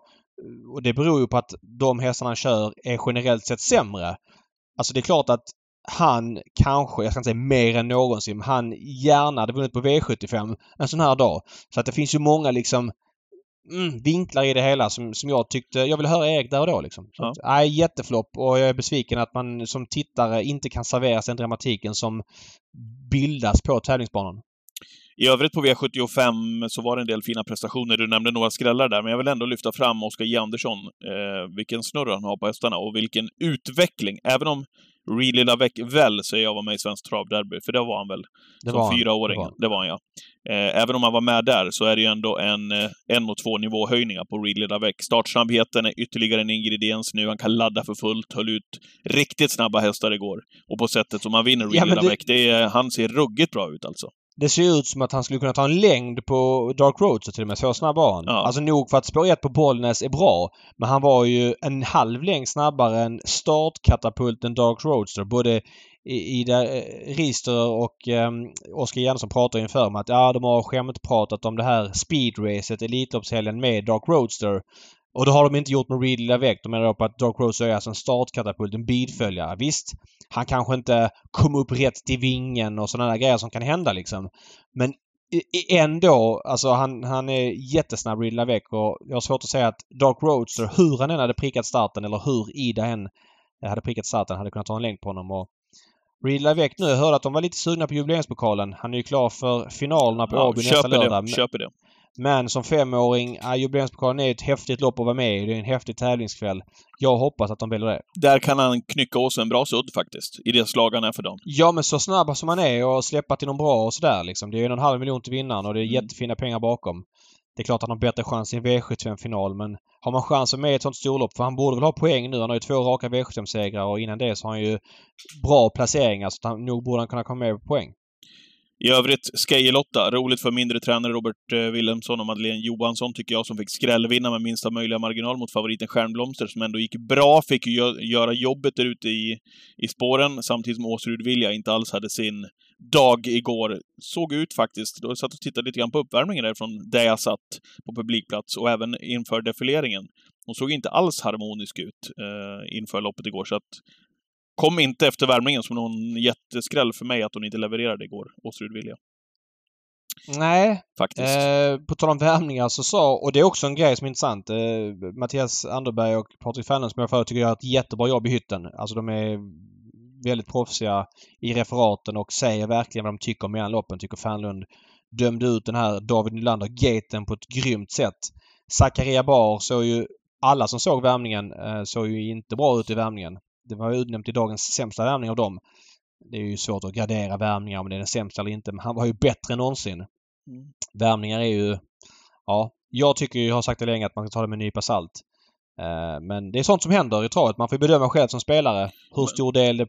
[SPEAKER 4] och det beror ju på att de hästarna han kör är generellt sett sämre. Alltså det är klart att han kanske, jag ska inte säga mer än någonsin, han gärna hade vunnit på V75 en sån här dag. Så att det finns ju många liksom mm, vinklar i det hela som, som jag tyckte... Jag vill höra Erik där och då liksom. Så ja. nej, jätteflopp och jag är besviken att man som tittare inte kan serveras den dramatiken som bildas på tävlingsbanan.
[SPEAKER 3] I övrigt på V75 så var det en del fina prestationer. Du nämnde några skrällar där, men jag vill ändå lyfta fram Oskar J. Andersson. Eh, vilken snurr han har på hästarna och vilken utveckling. Även om Really Lavec väl säger jag var med i Svensk Travderby, för det var han väl? Det som fyraåring. Det var. det var han, ja. Eh, även om han var med där så är det ju ändå en, eh, en och två nivåhöjningar på Really Lavec. Startsnabbheten är ytterligare en ingrediens nu. Han kan ladda för fullt, höll ut riktigt snabba hästar igår. Och på sättet som han vinner Really ja, Lavec, det... det är, han ser ruggigt bra ut alltså.
[SPEAKER 4] Det ser ut som att han skulle kunna ta en längd på Dark Road så till och med. Så snabb var han. Ja. Alltså nog för att spår 1 på Bollnäs är bra. Men han var ju en halv längd snabbare än startkatapulten Dark Roadster. Både Ida eh, Rister och eh, Oskar Jensson pratar inför om att ja, de har skämtpratat om det här speedracet, Elitloppshelgen med Dark Roadster. Och det har de inte gjort med Reed Lavec. De menar på att Dark Rose är alltså en startkatapult, en bilföljare. Visst, han kanske inte kom upp rätt till vingen och sådana där grejer som kan hända liksom. Men ändå, alltså han, han är jättesnabb Reed Lavec och jag har svårt att säga att Dark Roadster, hur han än hade prickat starten eller hur Ida än hade prickat starten, hade kunnat ta en längd på honom. Och Reed Lavec nu, jag hörde att de var lite sugna på jubileumspokalen. Han är ju klar för finalerna på ja, Åby nästa lördag.
[SPEAKER 3] Det, köper det.
[SPEAKER 4] Men som femåring, ja, jubileumspokalen är ett häftigt lopp att vara med i. Det är en häftig tävlingskväll. Jag hoppas att de väljer det.
[SPEAKER 3] Där kan han knycka sig en bra sudd faktiskt, i det slag han är för dem.
[SPEAKER 4] Ja, men så snabb som han är och släppa till någon bra och sådär liksom. Det är och en halv miljon till vinnaren och det är mm. jättefina pengar bakom. Det är klart att han har bättre chans i en V75-final men har man chansen med ett sånt storlopp, för han borde väl ha poäng nu. Han har ju två raka V75-segrar och innan det så har han ju bra placeringar så han, nog borde han kunna komma med på poäng.
[SPEAKER 3] I övrigt, Skejelotta. Roligt för mindre tränare Robert eh, Wilhelmsson och Madeleine Johansson, tycker jag, som fick skrällvinna med minsta möjliga marginal mot favoriten Stjärnblomster, som ändå gick bra. Fick ju göra jobbet där ute i, i spåren, samtidigt som Åsrud Vilja inte alls hade sin dag igår. Såg ut faktiskt, då satt och tittade lite grann på uppvärmningen därifrån där jag satt på publikplats och även inför defileringen. Hon såg inte alls harmonisk ut eh, inför loppet igår, så att kom inte efter värmningen som någon jätteskräll för mig att hon inte levererade igår, Åsrud Vilja.
[SPEAKER 4] Nej.
[SPEAKER 3] Faktiskt.
[SPEAKER 4] Eh, på tal om värmningar så sa, och det är också en grej som är intressant, eh, Mattias Anderberg och Patrik Fernlund som jag förut tycker gör ett jättebra jobb i hytten. Alltså de är väldigt proffsiga i referaten och säger verkligen vad de tycker mellan loppen. Tycker Fernlund dömde ut den här David Nylander-gaten på ett grymt sätt. Zakaria Bar såg ju... Alla som såg värmningen eh, såg ju inte bra ut i värmningen. Det var utnämnt till dagens sämsta värmning av dem. Det är ju svårt att gradera värmningar om det är den sämsta eller inte, men han var ju bättre än någonsin. Mm. Värmningar är ju... Ja, jag tycker ju, jag har sagt det länge, att man ska ta det med en nypa salt. Uh, men det är sånt som händer i travet. Man får bedöma själv som spelare hur stor del det,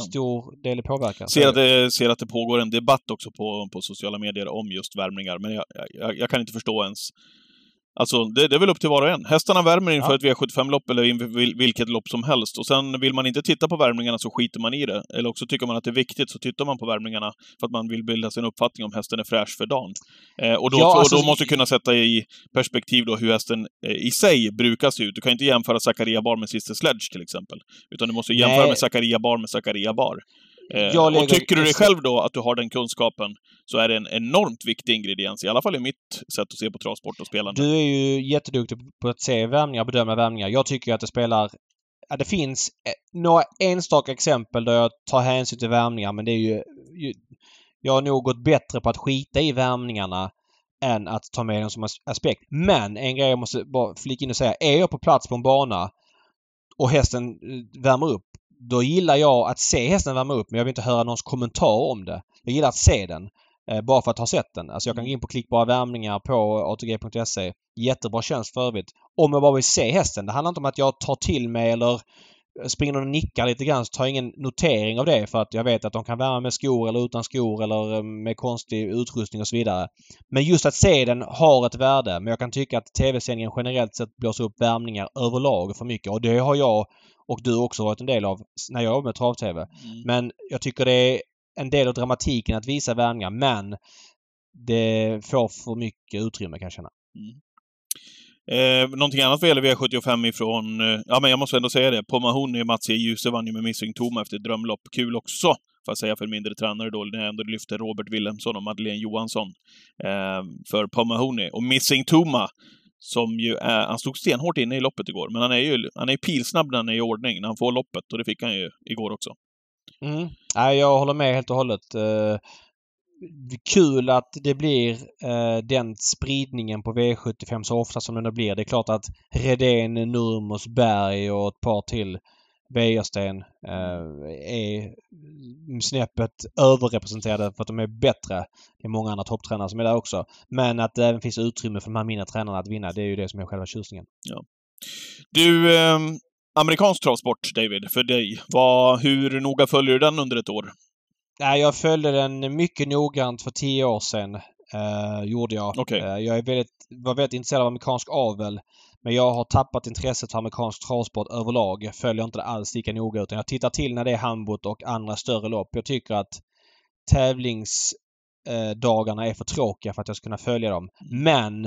[SPEAKER 4] stor del det påverkar.
[SPEAKER 3] Ser att det, ser att det pågår en debatt också på, på sociala medier om just värmningar, men jag, jag, jag kan inte förstå ens Alltså, det, det, är väl upp till var och en. Hästarna värmer inför ja. ett V75-lopp eller inför vilket lopp som helst. Och sen vill man inte titta på värmningarna så skiter man i det. Eller också tycker man att det är viktigt så tittar man på värmningarna för att man vill bilda sig en uppfattning om hästen är fräsch för dagen. Eh, och då, ja, alltså, och då måste du kunna sätta i perspektiv då hur hästen eh, i sig brukar se ut. Du kan inte jämföra Zakaria Bar med Sister Sledge till exempel. Utan du måste jämföra Nej. med Zakaria Bar med Zakaria Bar. Eh, och tycker du dig själv då att du har den kunskapen så är det en enormt viktig ingrediens, i alla fall i mitt sätt att se på travsport och spelande.
[SPEAKER 4] Du är ju jätteduktig på att se värmningar, bedöma värmningar. Jag tycker att det spelar Ja, det finns eh, några enstaka exempel där jag tar hänsyn till värmningar men det är ju, ju jag har nog gått bättre på att skita i värmningarna än att ta med dem som aspekt. Men en grej jag måste bara flika in och säga. Är jag på plats på en bana och hästen eh, värmer upp då gillar jag att se hästen värma upp men jag vill inte höra någons kommentar om det. Jag gillar att se den. Eh, bara för att ha sett den. Alltså jag kan gå in på klickbara värmningar på ATG.se. Jättebra tjänst för övrigt. Om jag bara vill se hästen. Det handlar inte om att jag tar till mig eller springer och nickar lite grann så tar jag ingen notering av det för att jag vet att de kan värma med skor eller utan skor eller eh, med konstig utrustning och så vidare. Men just att se den har ett värde. Men jag kan tycka att tv-sändningen generellt sett blåser upp värmningar överlag för mycket och det har jag och du också varit en del av när jag jobbade med trav-tv. Mm. Men jag tycker det är en del av dramatiken att visa värvningar men det får för mycket utrymme kan jag känna. Mm.
[SPEAKER 3] Eh, någonting annat vad gäller V75 ifrån, eh, ja men jag måste ändå säga det, Pomahony, Mats E. Djuse vann ju med Missing Toma efter ett drömlopp. Kul också, får jag säga för mindre tränare då, när jag ändå lyfter Robert Wilhelmsson och Madeleine Johansson eh, för Pomahony. Och Missing Toma som ju är, han stod stenhårt inne i loppet igår, men han är ju han är pilsnabb när han är i ordning, när han får loppet. Och det fick han ju igår också.
[SPEAKER 4] Mm. Nej, jag håller med helt och hållet. Eh, kul att det blir eh, den spridningen på V75 så ofta som det blir. Det är klart att Redén, Nurmos, Berg och ett par till Wäjersten eh, är snäppet överrepresenterade för att de är bättre. Det är många andra topptränare som är där också. Men att det även finns utrymme för de här mindre tränarna att vinna, det är ju det som är själva tjusningen.
[SPEAKER 3] Ja. Du, eh, amerikansk travsport, David, för dig. Vad, hur noga följer du den under ett år?
[SPEAKER 4] Nej, jag följde den mycket noggrant för tio år sedan. Eh, gjorde jag.
[SPEAKER 3] Okay.
[SPEAKER 4] Eh, jag är väldigt, var väldigt intresserad av amerikansk avel. Men jag har tappat intresset för amerikansk travsport överlag. Jag följer inte det alls lika noga utan jag tittar till när det är handbot och andra större lopp. Jag tycker att tävlingsdagarna eh, är för tråkiga för att jag ska kunna följa dem. Men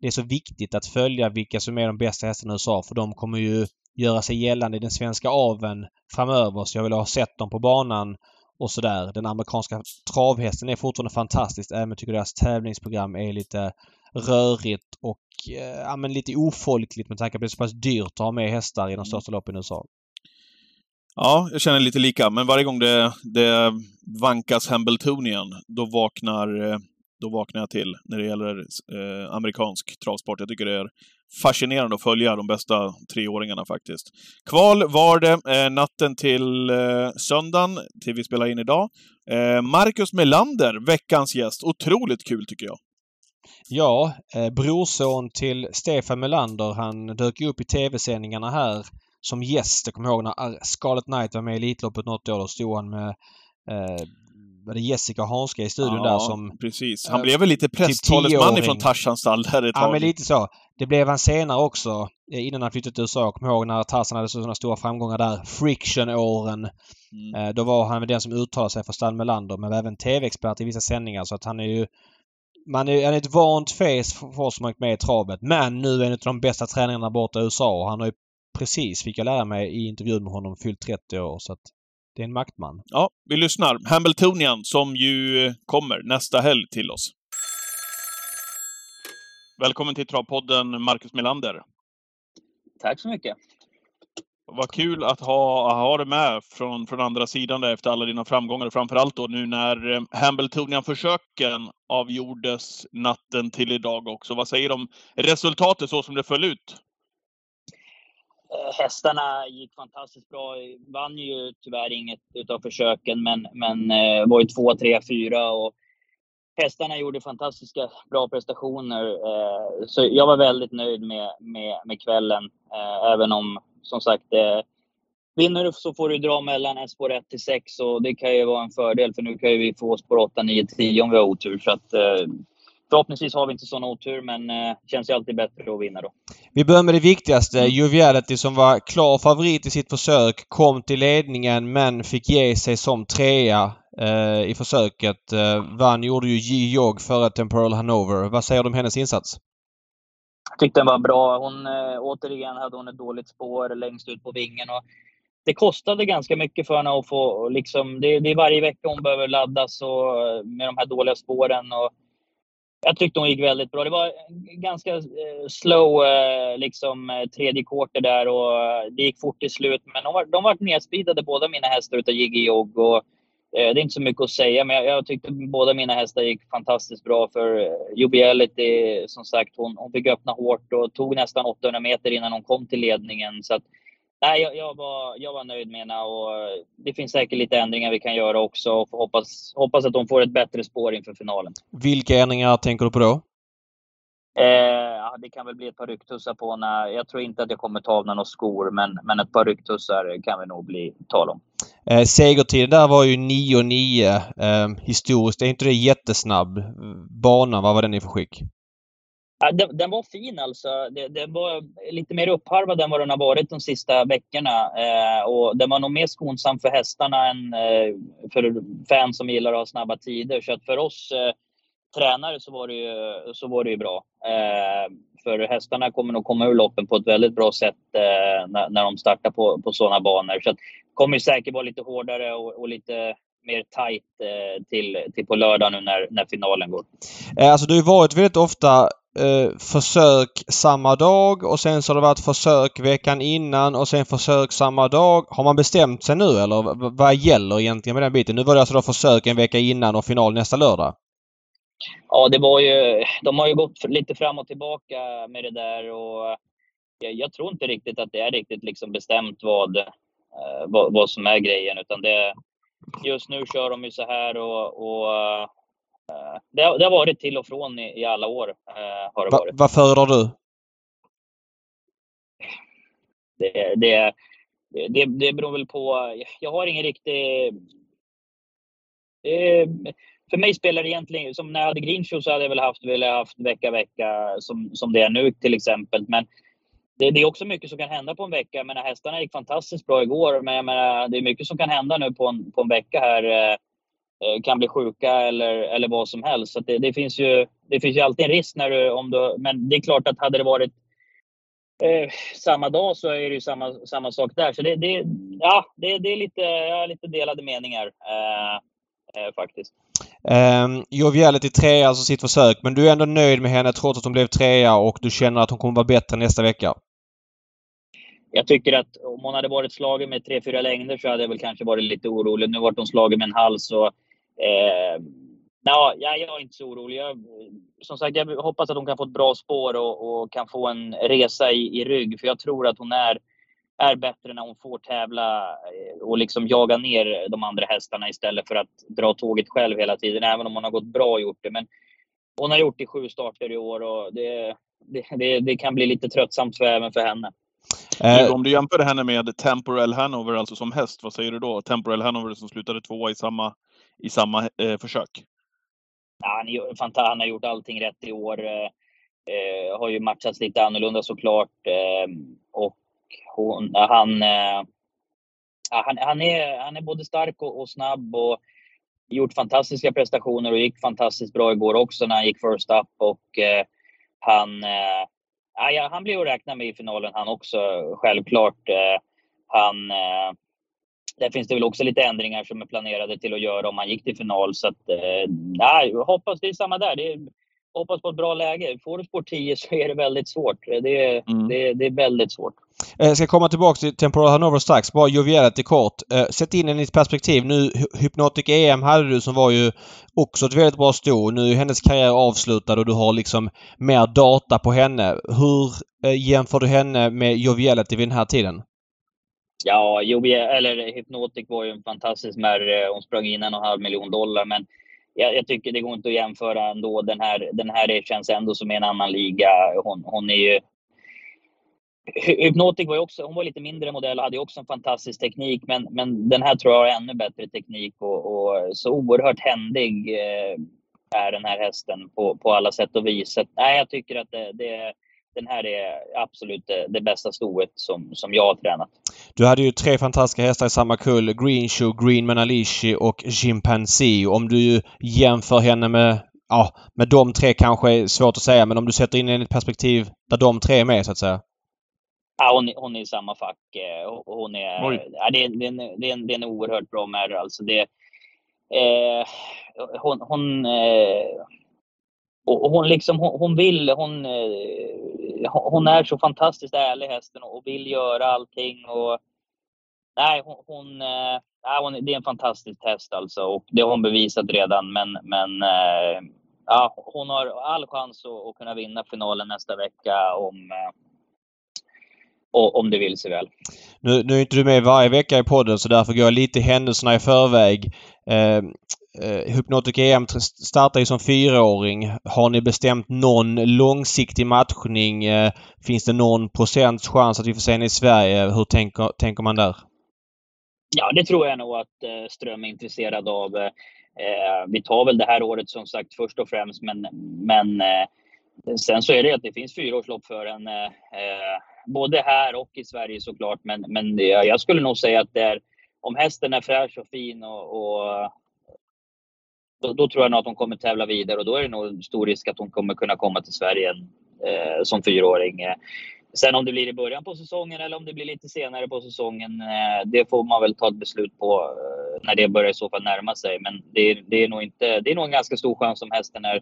[SPEAKER 4] det är så viktigt att följa vilka som är de bästa hästarna i USA för de kommer ju göra sig gällande i den svenska aven framöver. Så jag vill ha sett dem på banan och sådär. Den amerikanska travhästen är fortfarande fantastisk även om jag tycker deras tävlingsprogram är lite rörigt och eh, ja, men lite ofolkligt med tanke på att det är så pass dyrt att ha med hästar i de mm. största loppen i USA.
[SPEAKER 3] Ja, jag känner lite lika, men varje gång det, det vankas Hambletonian, då vaknar, eh, då vaknar jag till när det gäller eh, amerikansk travsport. Jag tycker det är fascinerande att följa de bästa treåringarna faktiskt. Kval var det eh, natten till eh, söndagen, till vi spelar in idag. Eh, Marcus Melander, veckans gäst. Otroligt kul tycker jag.
[SPEAKER 4] Ja, eh, brorson till Stefan Melander. Han dök upp i tv-sändningarna här som gäst. Jag kommer ihåg när Scarlet Knight var med i Elitloppet något år. Då stod han med eh, var det Jessica Hanska i studion ja, där som...
[SPEAKER 3] precis. Han äh, blev väl lite typ presstalesman typ ifrån Tarzans stall där ett tag.
[SPEAKER 4] Ja, men lite så. Det blev han senare också eh, innan han flyttade till USA. Jag kommer ihåg när Tarzan hade sådana stora framgångar där. Friction-åren. Mm. Eh, då var han den som uttalade sig för stall Melander men var även TV-expert i vissa sändningar så att han är ju man är, han är ett vant face för oss som har med i travet. Men nu är han en av de bästa tränarna borta i USA och han har ju precis, fick jag lära mig i intervjun med honom, fyllt 30 år. Så att det är en maktman.
[SPEAKER 3] Ja, vi lyssnar. Hambletonian som ju kommer nästa helg till oss. Välkommen till Travpodden, Marcus Melander.
[SPEAKER 5] Tack så mycket.
[SPEAKER 3] Vad kul att ha, ha dig med från, från andra sidan där efter alla dina framgångar. Framförallt då nu när eh, Hambletonian-försöken avgjordes natten till idag också. Vad säger du om resultatet så som det föll ut?
[SPEAKER 5] Eh, hästarna gick fantastiskt bra. Vann ju tyvärr inget utav försöken, men, men eh, var ju två, tre, fyra och hästarna gjorde fantastiska bra prestationer. Eh, så jag var väldigt nöjd med, med, med kvällen, eh, även om som sagt eh, Vinner du så får du dra mellan spår 1 till 6 och det kan ju vara en fördel för nu kan ju vi få spår 8, 9, 10 om vi har otur. Så att, eh, förhoppningsvis har vi inte sån otur, men eh, känns ju alltid bättre att vinna då.
[SPEAKER 4] Vi börjar med det viktigaste. Joviality som var klar favorit i sitt försök kom till ledningen men fick ge sig som trea Eh, i försöket. Eh, vann gjorde ju Ji Jog före Temporal Hanover. Vad säger du om hennes insats?
[SPEAKER 5] Jag tyckte den var bra. Hon, eh, återigen hade hon ett dåligt spår längst ut på vingen. Och det kostade ganska mycket för henne att få... Liksom, det, det är varje vecka hon behöver laddas och, eh, med de här dåliga spåren. Och jag tyckte hon gick väldigt bra. Det var ganska eh, slow eh, liksom, tredje quarter där och det gick fort till slut. Men de var, de var nedspeedade båda mina hästar utav Jiggy Jogg. Och, Eh, det är inte så mycket att säga, men jag, jag tyckte båda mina hästar gick fantastiskt bra. För eh, Jubiality, som sagt, hon, hon fick öppna hårt och tog nästan 800 meter innan hon kom till ledningen. Så att, nej, jag, jag, var, jag var nöjd med henne och eh, det finns säkert lite ändringar vi kan göra också. Och hoppas, hoppas att hon får ett bättre spår inför finalen.
[SPEAKER 4] Vilka ändringar tänker du på då?
[SPEAKER 5] Eh, det kan väl bli ett par rycktussar på när, Jag tror inte att jag kommer ta av några skor, men, men ett par rycktussar kan vi nog bli tal om.
[SPEAKER 4] Eh, segertiden där var ju 9.9 eh, historiskt. Är inte det jättesnabb? Banan, vad var den i för skick?
[SPEAKER 5] Ja, den, den, var fin alltså. Det, var lite mer uppharvad än vad den har varit de sista veckorna. Eh, och den var nog mer skonsam för hästarna än eh, för fans som gillar att ha snabba tider. Så att för oss eh, tränare så var det ju, så var det ju bra. Eh, för hästarna kommer nog komma ur loppen på ett väldigt bra sätt eh, när, när de startar på, på sådana banor. Så det kommer säkert vara lite hårdare och, och lite mer tight eh, till, till på lördag nu när, när finalen går.
[SPEAKER 4] Eh, alltså det har ju varit väldigt ofta eh, försök samma dag och sen så har det varit försök veckan innan och sen försök samma dag. Har man bestämt sig nu eller vad gäller egentligen med den biten? Nu var det alltså då försök en vecka innan och final nästa lördag.
[SPEAKER 5] Ja, det var ju, de har ju gått lite fram och tillbaka med det där och jag, jag tror inte riktigt att det är riktigt liksom bestämt vad, eh, vad, vad, som är grejen utan det, just nu kör de ju så här och, och eh, det, har, det, har varit till och från i, i alla år. Eh, har det
[SPEAKER 4] Va,
[SPEAKER 5] varit.
[SPEAKER 4] Vad föredrar du?
[SPEAKER 5] Det, det, det, det beror väl på. Jag har ingen riktig... Det, för mig spelar det egentligen, som när jag hade Green så hade jag väl haft, velat haft vecka, vecka som, som det är nu till exempel. Men det, det, är också mycket som kan hända på en vecka. Jag menar, hästarna gick fantastiskt bra igår, men jag menar, det är mycket som kan hända nu på en, på en vecka här. Eh, eh kan bli sjuka eller, eller vad som helst. Så det, det, finns ju, det finns ju alltid en risk när du, om du... Men det är klart att hade det varit eh, samma dag så är det ju samma, samma sak där. Så det, det, ja, det, det är lite, ja, lite delade meningar eh, eh faktiskt.
[SPEAKER 4] Ehm, um, Joviality trea, alltså sitt försök. Men du är ändå nöjd med henne trots att hon blev trea och du känner att hon kommer vara bättre nästa vecka?
[SPEAKER 5] Jag tycker att om hon hade varit slagen med 3-4 längder så hade jag väl kanske varit lite orolig. Nu vart hon slagen med en hals och... Eh, ja, jag är inte så orolig. Jag, som sagt, jag hoppas att hon kan få ett bra spår och, och kan få en resa i, i rygg. För jag tror att hon är är bättre när hon får tävla eh, och liksom jaga ner de andra hästarna istället för att dra tåget själv hela tiden, även om hon har gått bra och gjort det. Men hon har gjort det i sju starter i år och det, det, det, det kan bli lite tröttsamt för, även för henne.
[SPEAKER 3] Eh. Om du jämför henne med Temporal Hanover, alltså som häst, vad säger du då? Temporal Hanover som slutade tvåa i samma, i samma eh, försök.
[SPEAKER 5] Ja, han, han har gjort allting rätt i år. Eh, eh, har ju matchats lite annorlunda såklart. Eh, och hon, eh, han, eh, han, han, är, han är både stark och, och snabb och gjort fantastiska prestationer och gick fantastiskt bra igår också när han gick first up och eh, han, eh, ja, han blir att räkna med i finalen han också, självklart. Eh, han, eh, där finns det väl också lite ändringar som är planerade till att göra om han gick till final. Så att, eh, nej, hoppas det är samma där. Det är, hoppas på ett bra läge. Får du spår 10 så är det väldigt svårt. Det är, mm. det, det är väldigt svårt.
[SPEAKER 4] Jag eh, ska komma tillbaka till Temporal Hanover strax. Bara joviality kort. Eh, sätt in den i ett perspektiv. Nu Hypnotic EM hade du som var ju också ett väldigt bra sto. Nu är hennes karriär avslutad och du har liksom mer data på henne. Hur eh, jämför du henne med joviality vid den här tiden?
[SPEAKER 5] Ja, Jovial, eller Hypnotic var ju en fantastisk märre. Hon sprang in en och en halv miljon dollar. Men jag, jag, tycker det går inte att jämföra ändå. Den här, den här känns ändå som en annan liga. Hon, hon är ju... Hypnotic var ju också, hon var lite mindre modell och hade också en fantastisk teknik. Men, men den här tror jag har ännu bättre teknik och, och så oerhört händig eh, är den här hästen på, på alla sätt och vis. Så, nej, jag tycker att det, det den här är absolut det, det, bästa stoet som, som jag har tränat.
[SPEAKER 4] Du hade ju tre fantastiska hästar i samma kull. Green Shoe, Green Manalishi och Chimpanzee. Om du jämför henne med Ja, med de tre kanske är svårt att säga men om du sätter in henne i ett perspektiv där de tre är med så att säga.
[SPEAKER 5] Ja, hon, hon är i samma fack. Eh, hon är, ja, det, är, det, är en, det, är en, det är en oerhört bra märr. Alltså det, eh, hon, hon, eh, och hon, liksom, hon, hon vill, hon, eh, hon är så fantastiskt ärlig hästen och vill göra allting. Och, nej, hon, hon, eh, nej, eh, hon, det är en fantastisk häst alltså och det har hon bevisat redan. Men, men eh, ja, hon har all chans att, att kunna vinna finalen nästa vecka om, eh, om det vill sig väl.
[SPEAKER 4] Nu, nu är inte du med varje vecka i podden så därför går jag lite händelserna i förväg. Eh, Eh, Hypnotic EM startar ju som fyraåring. Har ni bestämt någon långsiktig matchning? Eh, finns det någon procents chans att vi får se henne i Sverige? Hur tänker, tänker man där?
[SPEAKER 5] Ja, det tror jag nog att eh, Ström är intresserad av. Eh, eh vi tar väl det här året som sagt först och främst, men, men eh, sen så är det att det finns fyraårslopp för en. Eh, både här och i Sverige såklart, men, men jag skulle nog säga att det är om hästen är fräsch och fin och, och då, då, tror jag nog att hon kommer tävla vidare och då är det nog stor risk att hon kommer kunna komma till Sverige eh, som fyraåring. Eh, sen om det blir i början på säsongen eller om det blir lite senare på säsongen, eh, det får man väl ta ett beslut på eh, när det börjar i så fall närma sig. Men det, det, är nog inte, det är nog en ganska stor chans om hästen är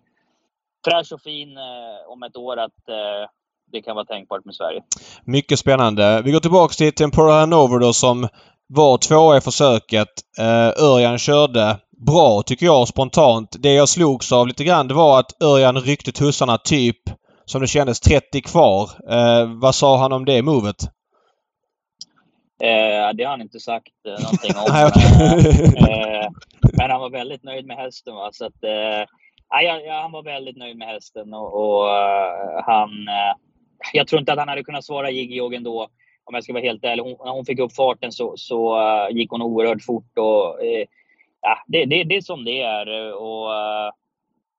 [SPEAKER 5] fräsch och fin eh, om ett år att eh, det kan vara tänkbart med Sverige.
[SPEAKER 4] Mycket spännande. Vi går tillbaks till Tempora Hanover då som var tvåa i försöket. Eh, Örjan körde bra tycker jag spontant. Det jag slogs av lite grann det var att Örjan ryckte tussarna typ som det kändes 30 kvar. Eh, vad sa han om det movet?
[SPEAKER 5] Eh, det har han inte sagt eh, någonting om. eh, men han var väldigt nöjd med hästen. Va? Så att, eh, ja, han var väldigt nöjd med hästen och, och uh, han... Uh, jag tror inte att han hade kunnat svara Jiggy ändå om jag ska vara helt ärlig. Hon, när hon fick upp farten så, så uh, gick hon oerhört fort och ja, det, det, det är som det är. Och, uh,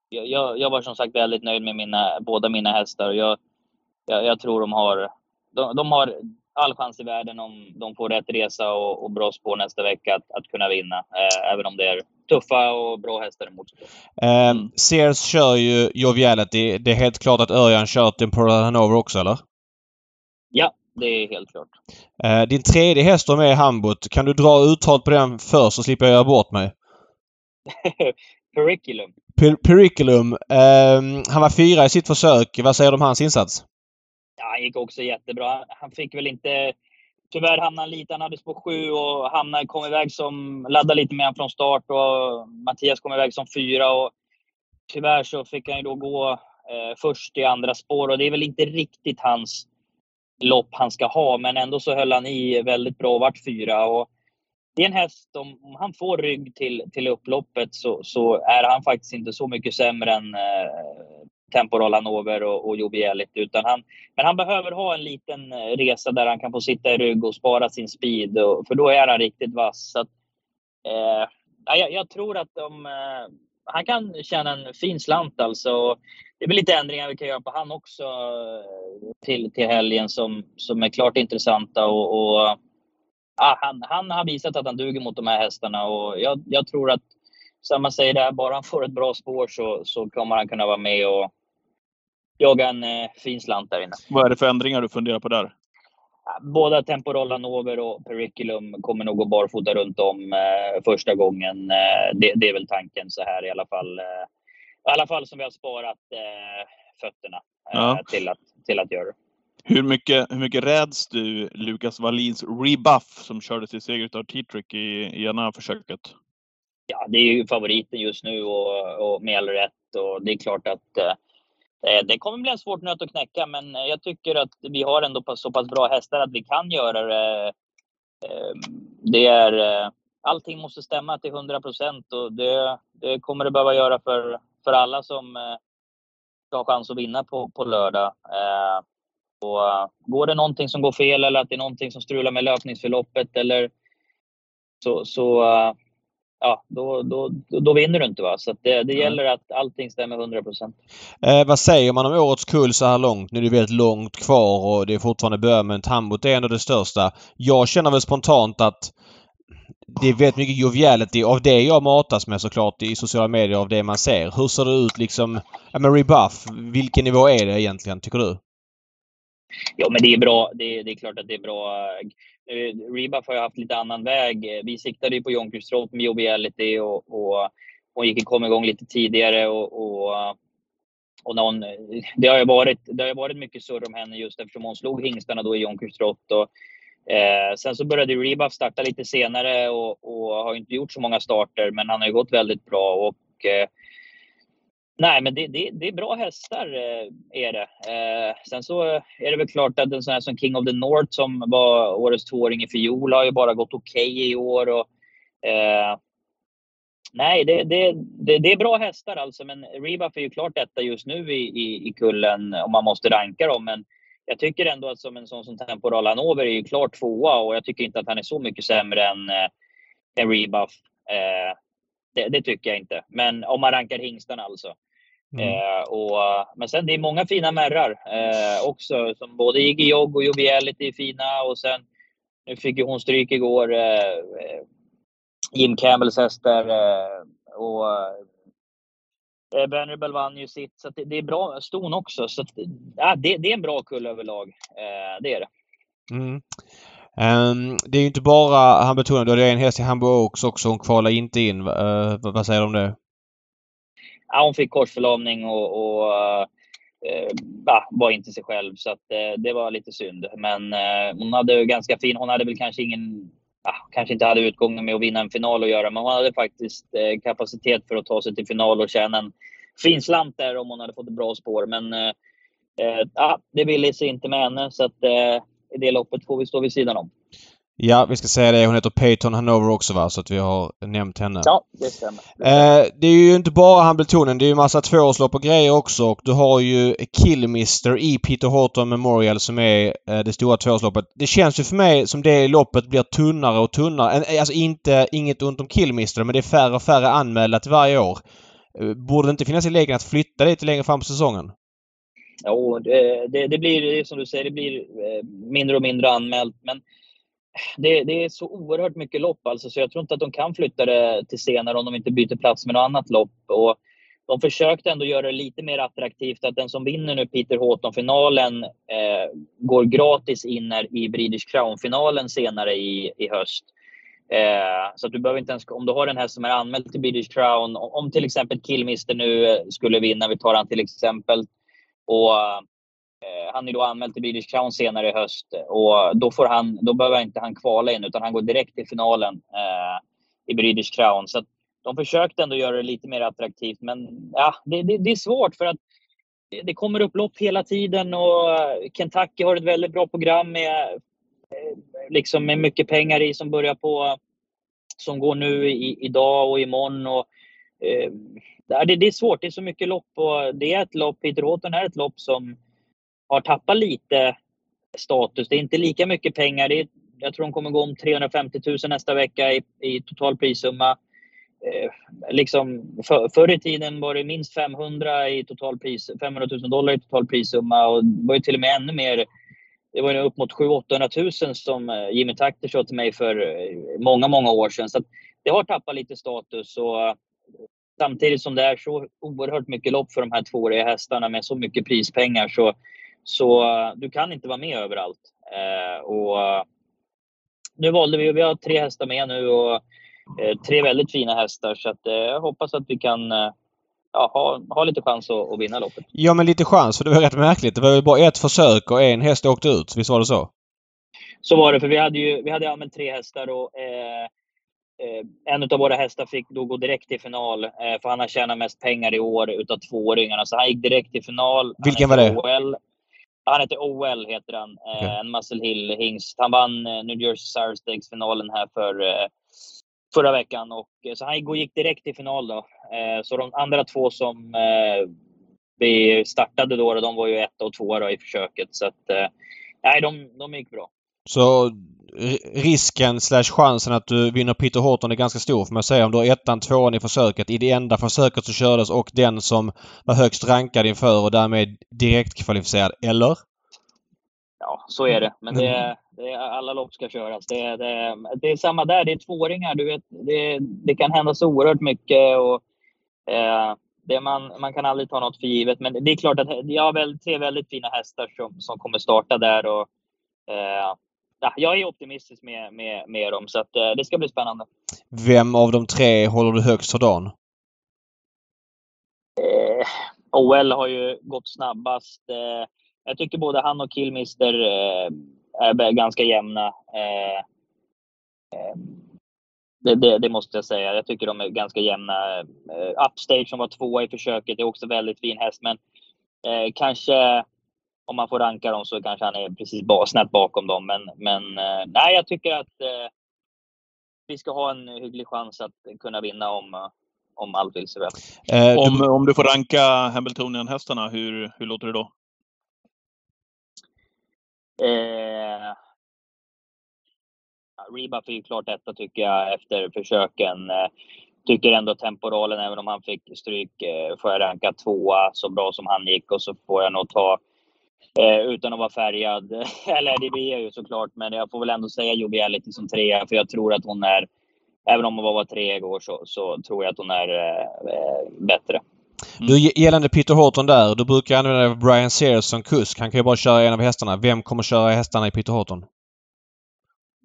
[SPEAKER 5] jag, jag var som sagt väldigt nöjd med mina, båda mina hästar. Jag, jag, jag tror de har, de, de, har all chans i världen om de får rätt resa och, och bra spår nästa vecka att, att kunna vinna. Eh, även om det är tuffa och bra hästar emot.
[SPEAKER 4] Eh, mm. Sears kör ju Joviality. Det är helt klart att Örjan kör Temporal Hanover också, eller?
[SPEAKER 5] Ja, det är helt klart.
[SPEAKER 4] Eh, din tredje häst är med i Hambot. Kan du dra uttal på den först så slipper jag göra bort mig?
[SPEAKER 5] Periculum.
[SPEAKER 4] Per Periculum. Eh, han var fyra i sitt försök. Vad säger du om hans insats?
[SPEAKER 5] Ja, han gick också jättebra. Han fick väl inte... Tyvärr hamnade han lite. Han hade spår sju och hamnade, kom iväg som... Laddade lite med honom från start och Mattias kom iväg som fyra. Och tyvärr så fick han ju då gå eh, först i andra spår och det är väl inte riktigt hans lopp han ska ha, men ändå så höll han i väldigt bra och vart fyra. Och det är en häst, om, om han får rygg till, till upploppet så, så är han faktiskt inte så mycket sämre än eh, Temporal Hanover och, och Jobielit, Utan han, men han behöver ha en liten eh, resa där han kan få sitta i rygg och spara sin speed. Och, för då är han riktigt vass. Så att, eh, jag, jag, tror att de, eh, han kan tjäna en fin slant alltså det är väl lite ändringar vi kan göra på han också eh, till, till helgen som, som är klart intressanta. Och, och ja, han, han har visat att han duger mot de här hästarna och jag, jag tror att samma säger där, bara han får ett bra spår så, så kommer han kunna vara med och jaga en eh, fin slant där inne.
[SPEAKER 3] Vad är det för ändringar du funderar på där?
[SPEAKER 5] Både Temporal Nover och Periculum kommer nog gå barfota runt om eh, första gången. Eh, det, det, är väl tanken så här i alla fall. Eh, I alla fall som vi har sparat eh, fötterna eh, ja. till, att, till att göra.
[SPEAKER 3] Hur mycket, hur mycket räds du Lukas Wallins rebuff som körde till seger av T-Trick i, i ena försöket?
[SPEAKER 5] Ja, det är ju favoriten just nu och, och med all rätt. Och det är klart att eh, Eh, det kommer bli en svårt nöt att knäcka, men jag tycker att vi har ändå så pass bra hästar att vi kan göra det. Ehm, det är, eh, allting måste stämma till 100 procent och det, det, kommer det behöva göra för, för alla som eh, ska ha chans att vinna på, på lördag. Och går det någonting som går fel eller att det är någonting som strular med löpningsförloppet eller så, så ja, då, då, då vinner du inte. Va? Så det, det gäller att allting stämmer 100
[SPEAKER 4] eh, Vad säger man om årets kull så här långt? Nu är det väldigt långt kvar och det är fortfarande början men Tambot är ändå det största. Jag känner väl spontant att det är väldigt mycket joviality av det jag matas med såklart i sociala medier av det man ser. Hur ser det ut liksom? Ja men rebuff, vilken nivå är det egentligen tycker du?
[SPEAKER 5] Ja men det är bra. Det, det är klart att det är bra eh, Rebuff har ju haft lite annan väg. Vi siktade ju på John Stroll med Joviality och, och, och gick kom igång lite tidigare. Och, och, och någon, det, har ju varit, det har varit mycket surr om henne just eftersom hon slog hingstarna då i John Trott. Och, eh, sen så började Rebuff starta lite senare och, och, har inte gjort så många starter, men han har ju gått väldigt bra. Och, eh, Nej, men det, det, det, är bra hästar, eh, är det. Eh, sen så är det väl klart att en sån här som King of the North som var årets tvååring i fjol har ju bara gått okej okay i år. Och, eh, nej, det, det, det, är bra hästar alltså, men Rebuff är ju klart detta just nu i, i, i kullen om man måste ranka dem. Men jag tycker ändå att som en sån som Temporal Hanover är ju klart tvåa och jag tycker inte att han är så mycket sämre än, äh, än Rebuff. Äh, det, det, tycker jag inte. Men om man rankar hingstarna alltså. Mm. Eh, och, men sen det är många fina märrar eh, också. Som både Iggy Jogg och Joviality är fina. Och sen, nu fick ju hon stryk igår. Eh, eh Jim Campbells hästar. Eh, och eh, Venerable vann ju sitt. Så det, det, är bra ston också. Så att, ja, det, det, är en bra kull överlag. Eh, det är det.
[SPEAKER 4] Mm. Um, det är ju inte bara, han betonar, du hade en häst i Hamburg Oaks också. Hon kvalar inte in. Uh, vad säger du om det?
[SPEAKER 5] ja, hon fick korsförlamning och, och eh, var inte sig själv. Så att, eh, det var lite synd. Men eh, hon hade ganska fin, hon hade väl kanske ingen, ja, kanske inte hade utgången med att vinna en final att göra, men hon hade faktiskt eh, kapacitet för att ta sig till final och tjäna en fin slant där om hon hade fått ett bra spår. Men eh, eh, ja, det ville sig inte med henne så att eh, i det loppet får vi stå vid sidan om.
[SPEAKER 4] Ja, vi ska säga det. Hon heter Peyton Hanover också va? Så att vi har nämnt henne.
[SPEAKER 5] Ja, det stämmer.
[SPEAKER 4] Eh, det är ju inte bara Hamiltonen. Det är ju massa tvåårslopp och grejer också. Och du har ju Killmister i Peter Horton Memorial som är eh, det stora tvåårsloppet. Det känns ju för mig som det loppet blir tunnare och tunnare. Alltså inte, inget ont om Killmister men det är färre och färre anmälda till varje år. Eh, borde det inte finnas i lägen att flytta det lite längre fram på säsongen?
[SPEAKER 5] Jo, det, det, det blir som du säger, det blir eh, mindre och mindre anmält. Men det, det, är så oerhört mycket lopp alltså, så jag tror inte att de kan flytta det till senare om de inte byter plats med något annat lopp. Och de försökte ändå göra det lite mer attraktivt att den som vinner nu Peter Houghton-finalen eh, går gratis in i British Crown-finalen senare i, i höst. Eh, så att du behöver inte ens, om du har en häst som är anmäld till British Crown, om till exempel Killmister nu skulle vinna, vi tar han till exempel, och Eh, han är då anmäld till British Crown senare i höst eh, och då, får han, då behöver inte han kvala in utan han går direkt till finalen eh, i British Crown. Så de försökte ändå göra det lite mer attraktivt men ja, det, det, det är svårt för att det, det kommer upp lopp hela tiden och eh, Kentucky har ett väldigt bra program med, liksom med mycket pengar i som börjar på som går nu i, idag och imorgon. Och, eh, det, det är svårt, det är så mycket lopp och det är ett lopp, Peter Houghton är ett lopp som har tappat lite status. Det är inte lika mycket pengar. Det är, jag tror de kommer gå om 350 000 nästa vecka i, i total prissumma. Eh, liksom, för, förr i tiden var det minst 500, i total pris, 500 000 dollar i total prissumma och det var ju till och med ännu mer. Det var ju upp mot 700 000 som eh, Jimmy Takter sa till mig för eh, många, många år sedan. Så det har tappat lite status och eh, samtidigt som det är så oerhört mycket lopp för de här tvååriga hästarna med så mycket prispengar så, så du kan inte vara med överallt. Eh, och nu valde vi, vi har tre hästar med nu och eh, tre väldigt fina hästar så att, eh, jag hoppas att vi kan eh, ja, ha, ha lite chans att, att vinna loppet.
[SPEAKER 4] Ja men lite chans för det var rätt märkligt. Det var ju bara ett försök och en häst åkte ut. Visst var det så?
[SPEAKER 5] Så var det, för vi hade ju vi hade använt tre hästar och eh, eh, en av våra hästar fick då gå direkt till final. Eh, för han har tjänat mest pengar i år utav tvååringarna. Så han gick direkt till final.
[SPEAKER 4] Vilken var det?
[SPEAKER 5] OL. Han heter OL, heter han. Eh,
[SPEAKER 4] Okej.
[SPEAKER 5] En Muscle Hill-hingst. Han vann eh, New Jersey Sire Stakes-finalen här för eh, förra veckan. Och, så han gick- direkt till final då. Så de andra två som vi startade då, de var ju ett och två då i försöket. Så att, nej, de, de gick bra.
[SPEAKER 4] Så risken slash chansen att du vinner Peter Horton är ganska stor får man säga. Om du har ettan, tvåan i försöket. I det enda försöket som kördes och den som var högst rankad inför och därmed direkt kvalificerad. Eller?
[SPEAKER 5] Ja, så är det. Men det, är- det är, alla lopp ska köras. Det, är- det, är- det är samma där. Det är tvååringar. Du vet, det, det kan hända så oerhört mycket. Och, eh, det man, man kan aldrig ta något för givet. Men det är klart att jag har väl tre väldigt fina hästar som, som kommer starta där. Och, eh, ja, jag är optimistisk med, med, med dem, så att, eh, det ska bli spännande.
[SPEAKER 4] Vem av de tre håller du högst för dagen?
[SPEAKER 5] Eh, OL har ju gått snabbast. Eh, jag tycker både han och Killmister eh, är ganska jämna. Eh, eh, det, det, det måste jag säga. Jag tycker de är ganska jämna. Eh, Upstage som var tvåa i försöket är också väldigt fin häst, men kanske om man får ranka dem så kanske han är precis snett bakom dem. Men, men eh, nej, jag tycker att eh, vi ska ha en hygglig chans att kunna vinna om, eh, om allt vill sig väl.
[SPEAKER 4] Eh, du-
[SPEAKER 3] Om, om du får ranka Hambletonian-hästarna, hur, hur låter det då?
[SPEAKER 5] Eh, Rebuff är ju klart etta tycker jag efter försöken. Eh, tycker ändå temporalen, även om han fick stryk, eh, får jag ranka tvåa så bra som han gick och så får jag nog ta eh, utan att vara färgad. Eller det blir jag ju såklart, men jag får väl ändå säga Joviality som trea för jag tror att hon är Även om hon bara var tre igår så, så tror jag att hon är eh, bättre.
[SPEAKER 4] Du, g- gällande Peter Horton där. Du brukar använda Brian Sears som kusk. Han kan ju bara köra en av hästarna. Vem kommer köra hästarna i Peter Horton?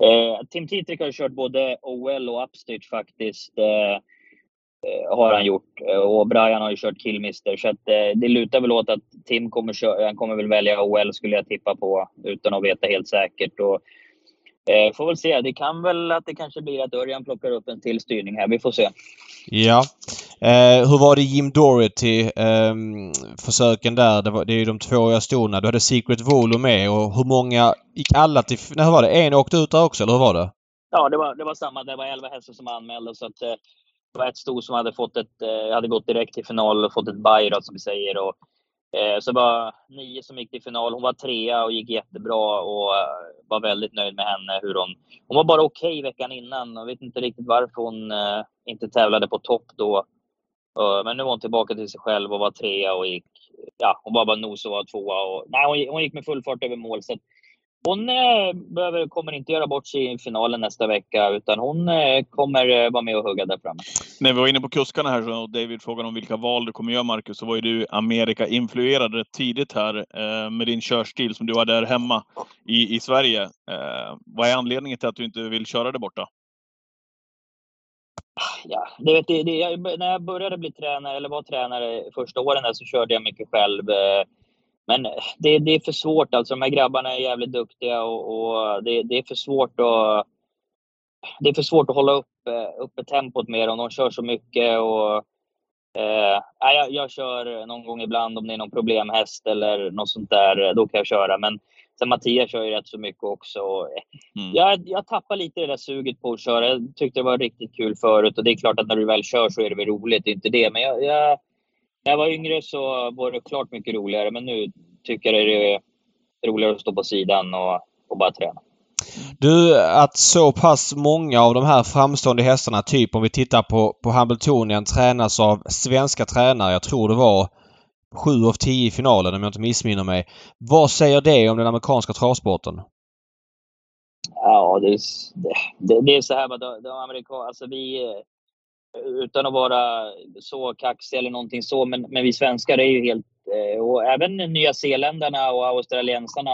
[SPEAKER 5] Eh, Tim Titrick har kört både OL och Upstage faktiskt. Eh, eh, har han gjort. Eh, Och Brian har ju kört Killmister. Så att, eh, det lutar väl åt att Tim kommer, köra, han kommer väl välja OL skulle jag tippa på. Utan att veta helt säkert. Och, eh, får väl se. Det kan väl att det kanske blir att Örjan plockar upp en till styrning här. Vi får se.
[SPEAKER 4] Ja. Eh, hur var det Jim Doherty ehm, försöken där? Det, var, det är ju de tvååriga stona. Du hade Secret Volo med och hur många gick alla till... Nej, hur var det? En åkte ut där också, eller hur var det?
[SPEAKER 5] Ja, det var, det var samma. Det var 11 hästar som anmälde. Så att, eh, det var ett sto som hade, fått ett, eh, hade gått direkt till final och fått ett bye som vi säger. Och, eh, Eh, så det var nio som gick till final. Hon var trea och gick jättebra och eh, var väldigt nöjd med henne. Hur hon, hon var bara okej veckan innan. Jag vet inte riktigt varför hon eh, inte tävlade på topp då. Men nu var hon tillbaka till sig själv och var trea och gick... Ja, hon var bara nos och var tvåa. Och, nej, hon, gick- med full fart över mål. Så hon eh, behöver, kommer inte göra bort sig i finalen nästa vecka utan hon eh, kommer eh, vara med och hugga där framme.
[SPEAKER 3] När vi var inne på kuskarna här så David frågade om vilka val du kommer göra Marcus, så var ju du Amerika-influerad rätt tidigt här eh, med din körstil som du har där hemma i, i Sverige. Eh, vad är anledningen till att du inte vill köra där borta?
[SPEAKER 5] Ja, det vet, det, det, jag, när jag började bli tränare, eller var tränare första åren där, så körde jag mycket själv. eh, Men det, det är för svårt. Alltså, de här grabbarna är jävligt duktiga och, och det, det är för svårt att det är för svårt att hålla uppe, uppe tempot med dem. De kör så mycket. Och, eh, jag, jag kör någon gång ibland om det är någon problemhäst eller något sånt där. Då kan jag köra. Men sen Mattias kör ju rätt så mycket också.
[SPEAKER 3] Mm.
[SPEAKER 5] jag, jag tappar lite det där suget på att köra. Jag tyckte det var riktigt kul förut och det är klart att när du väl kör så är det väl roligt, det är inte det. Men jag, jag, när jag var yngre så var det klart mycket roligare, men nu tycker jag det är roligare att stå på sidan och, och bara träna.
[SPEAKER 4] Du, att så pass många av de här framstående hästarna, typ om vi tittar på, på Hambletonian, tränas av svenska tränare. Jag tror det var sju av tio i finalen om jag inte missminner mig. Vad säger det om den amerikanska travsporten?
[SPEAKER 5] Ja, det är, det, det är så här, va, de, de amerikan, alltså vi, utan att vara så kaxig eller någonting så, men, men vi svenskar är ju helt... Eh, och även nya zeeländarna och australiensarna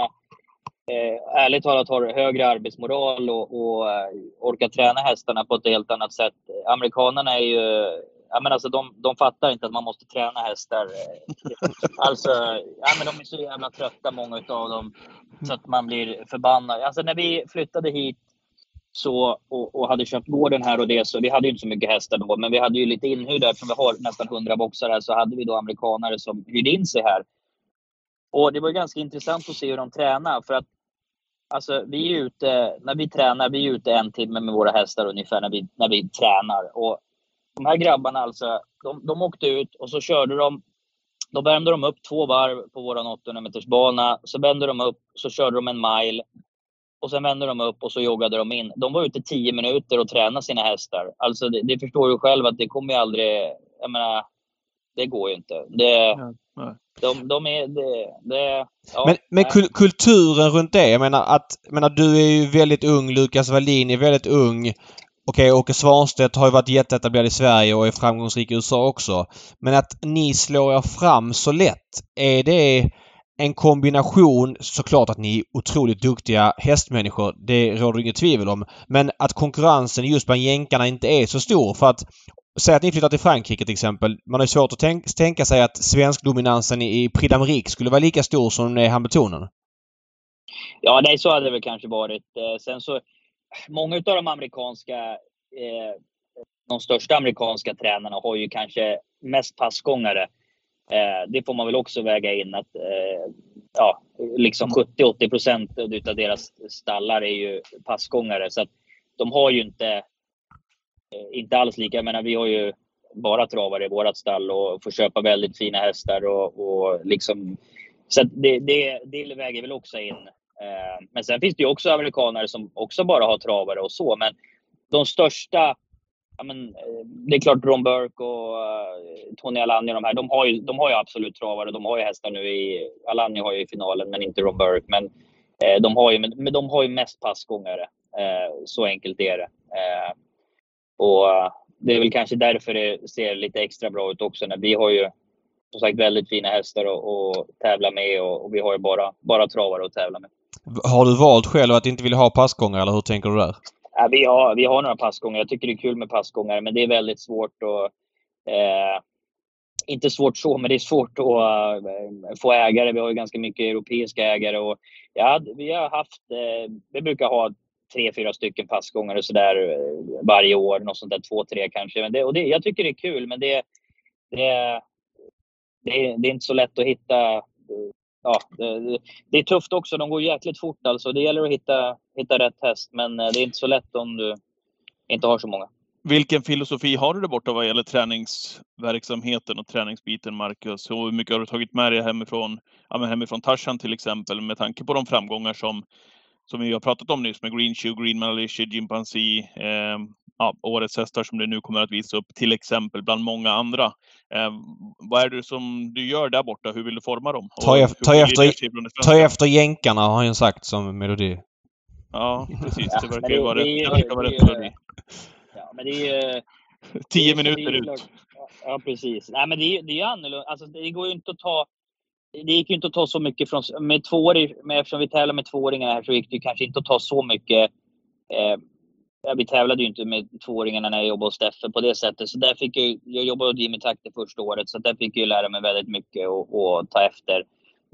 [SPEAKER 5] eh, ärligt talat har högre arbetsmoral och, och eh, orkar träna hästarna på ett helt annat sätt. Amerikanerna är ju... Ja, men alltså de, de fattar inte att man måste träna hästar. Eh. Alltså, ja, men de är så jävla trötta många av dem. Så att man blir förbannad. Alltså när vi flyttade hit så, och, och, hade köpt gården här och det, så vi hade ju inte så mycket hästar då, men vi hade ju lite inhyrda eftersom vi har nästan 100 boxar här, så hade vi då amerikanare som hyrde in sig här. Och det var ganska intressant att se hur de tränar, för att alltså, vi är ute, när vi tränar, vi är ute en timme med våra hästar ungefär när vi, när vi tränar. Och de här grabbarna alltså, de, de åkte ut och så körde de då värmde de upp två varv på våran 800-metersbana. Så vände de upp, så körde de en mile och sen vände de upp och så joggade de in. De var ute 10 minuter och tränade sina hästar. Alltså det, det förstår du själv att det kommer ju aldrig... Jag menar, det går ju inte. Det, ja, De, de är... Det, det,
[SPEAKER 4] ja, men men kul, kulturen runt det. Jag menar att... Jag menar, du är ju väldigt ung. Lukas Wallin är väldigt ung. Okej, Åke Svanstedt har ju varit jätteetablerad i Sverige och är framgångsrik i USA också. Men att ni slår er fram så lätt. Är det en kombination, såklart att ni är otroligt duktiga hästmänniskor. Det råder inget tvivel om. Men att konkurrensen just bland jänkarna inte är så stor för att Säg att ni flyttar till Frankrike till exempel. Man har svårt att tänk tänka sig att svenskdominansen i Prix d'Amérique skulle vara lika stor som den är i Hamiltonen.
[SPEAKER 5] Ja, nej, så hade det väl kanske varit. Eh, sen så, många av de amerikanska, eh, de största amerikanska tränarna har ju kanske mest passgångare. Eh, det får man väl också väga in att eh, ja, liksom 70-80 procent av deras stallar är ju passgångare. Så att de har ju inte, eh, inte alls lika, jag menar vi har ju bara travare i vårt stall och får köpa väldigt fina hästar och, och liksom så det, det, det väger väl också in. Eh, men sen finns det ju också amerikanare som också bara har travare och så, men de största ja, men, eh, det är klart Ron Burke och uh, Tony Alani de här, de har, ju, de har ju absolut travare. De har ju hästar nu i... Alani har ju i finalen, men inte Ron Burke. Men, eh, de, har ju, men, men de har ju mest passgångare. Så enkelt är det. och det är väl kanske därför det ser lite extra bra ut också. När vi har ju som sagt väldigt fina hästar att tävla med och, och, vi har ju bara, bara travare att tävla med.
[SPEAKER 4] Har du valt själv att inte vilja ha passgångare eller hur tänker du där?
[SPEAKER 5] Ja, vi, har, vi har några passgångar. Jag tycker det är kul med passgångar, men det är väldigt svårt att... Eh, inte svårt så, men det är svårt att äh, få ägare. Vi har ju ganska mycket europeiska ägare. Och, ja, vi har haft... Eh, vi brukar ha tre, fyra stycken passgångar så där eh, varje år. Något sånt där, två, tre kanske. Men det, och det, jag tycker det är kul, men det, det, det, det är inte så lätt att hitta eh, ja, det, det, är tufft också. De går jäkligt fort alltså. Det gäller att hitta, hitta rätt häst, men eh, det är inte så lätt om du inte har så många.
[SPEAKER 3] Vilken filosofi har du där borta vad gäller träningsverksamheten och träningsbiten, Marcus? hur mycket har du tagit med dig hemifrån, ja, hemifrån Tarzan till exempel, med tanke på de framgångar som, som vi har pratat om nyss med Green Shoe, Green Malicious, Chimpanzee, eh, ja, årets hästar som du nu kommer att visa upp, till exempel, bland många andra. Eh, vad är det som du gör där borta? Hur vill du forma dem?
[SPEAKER 4] Ta, efter, ta, efter, ta efter jänkarna, har han sagt som melodi.
[SPEAKER 3] Ja, precis. Det verkar ju vara, rätt melodi.
[SPEAKER 5] Ja, men det är ju...
[SPEAKER 3] Tio minuter ut.
[SPEAKER 5] Ja, precis. Nej, men det är, det är annorlunda. Alltså, det går ju inte att ta... Det gick ju inte att ta så mycket från... Med med, eftersom vi tävlar med tvååringar här så gick det kanske inte att ta så mycket eh, vi tävlade ju inte med tvååringarna när jag jobbade hos Steffe på det sättet. Så där fick jag, jag jobbade hos Jimmy Takter första året, så där fick jag lära mig väldigt mycket och, och, ta efter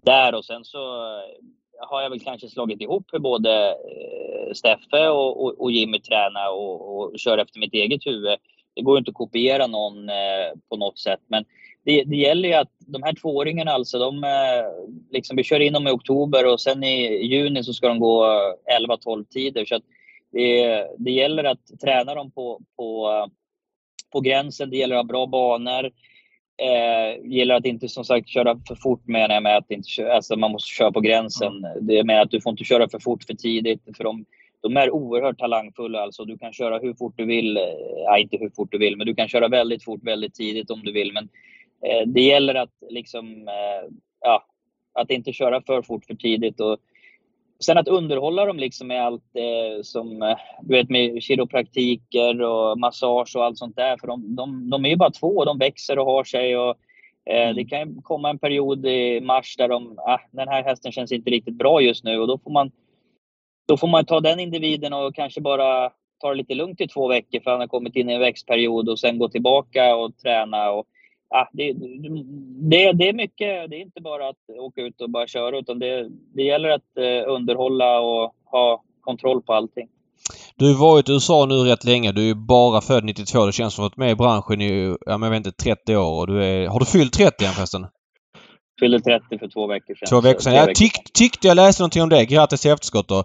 [SPEAKER 5] där. Och sen så eh, har jag väl kanske slagit ihop hur både eh, Steffe och, och, och Jimmy tränar och, och kör efter mitt eget huvud. Det går ju inte att kopiera någon eh, på något sätt, men det, det gäller ju att de här tvååringarna alltså, de, liksom, vi kör in dem i oktober och sen i juni så ska de gå 11-12 tider. Så att det, det gäller att träna dem på, på, på gränsen. Det gäller att ha bra banor. Eh, gäller att inte som sagt köra för fort menar jag med att inte, alltså man måste köra på gränsen. Det menar att du får inte köra för fort för tidigt. För de, de är oerhört talangfulla alltså. Du kan köra hur fort du vill. Ja, inte hur fort du vill, men du kan köra väldigt fort väldigt tidigt om du vill. Men eh, det gäller att liksom, eh, ja, att inte köra för fort för tidigt. Och sen att underhålla dem liksom med allt eh, som, eh, du vet med kiropraktiker och massage och allt sånt där. För de, de, de är ju bara två och de växer och har sig. Och, eh, mm. Det kan komma en period i mars där de, ah, den här hästen känns inte riktigt bra just nu och då får man, då får man ta den individen och kanske bara ta det lite lugnt i två veckor för han har kommit in i en växtperiod och sen gå tillbaka och träna. Och, ja, det, det, det är mycket, det är inte bara att åka ut och bara köra utan det, det gäller att eh, underhålla och ha kontroll på allting.
[SPEAKER 4] Du har varit i USA nu rätt länge. Du är bara född 92. Det känns som att du varit med i branschen i, ja, men jag vet inte, 30 år. Och du är, har du fyllt 30 än förresten?
[SPEAKER 5] Fyllde 30 för två veckor sedan.
[SPEAKER 4] Två veckor sedan. Jag tyck, tyckte jag läste någonting om det. Grattis i efterskott då.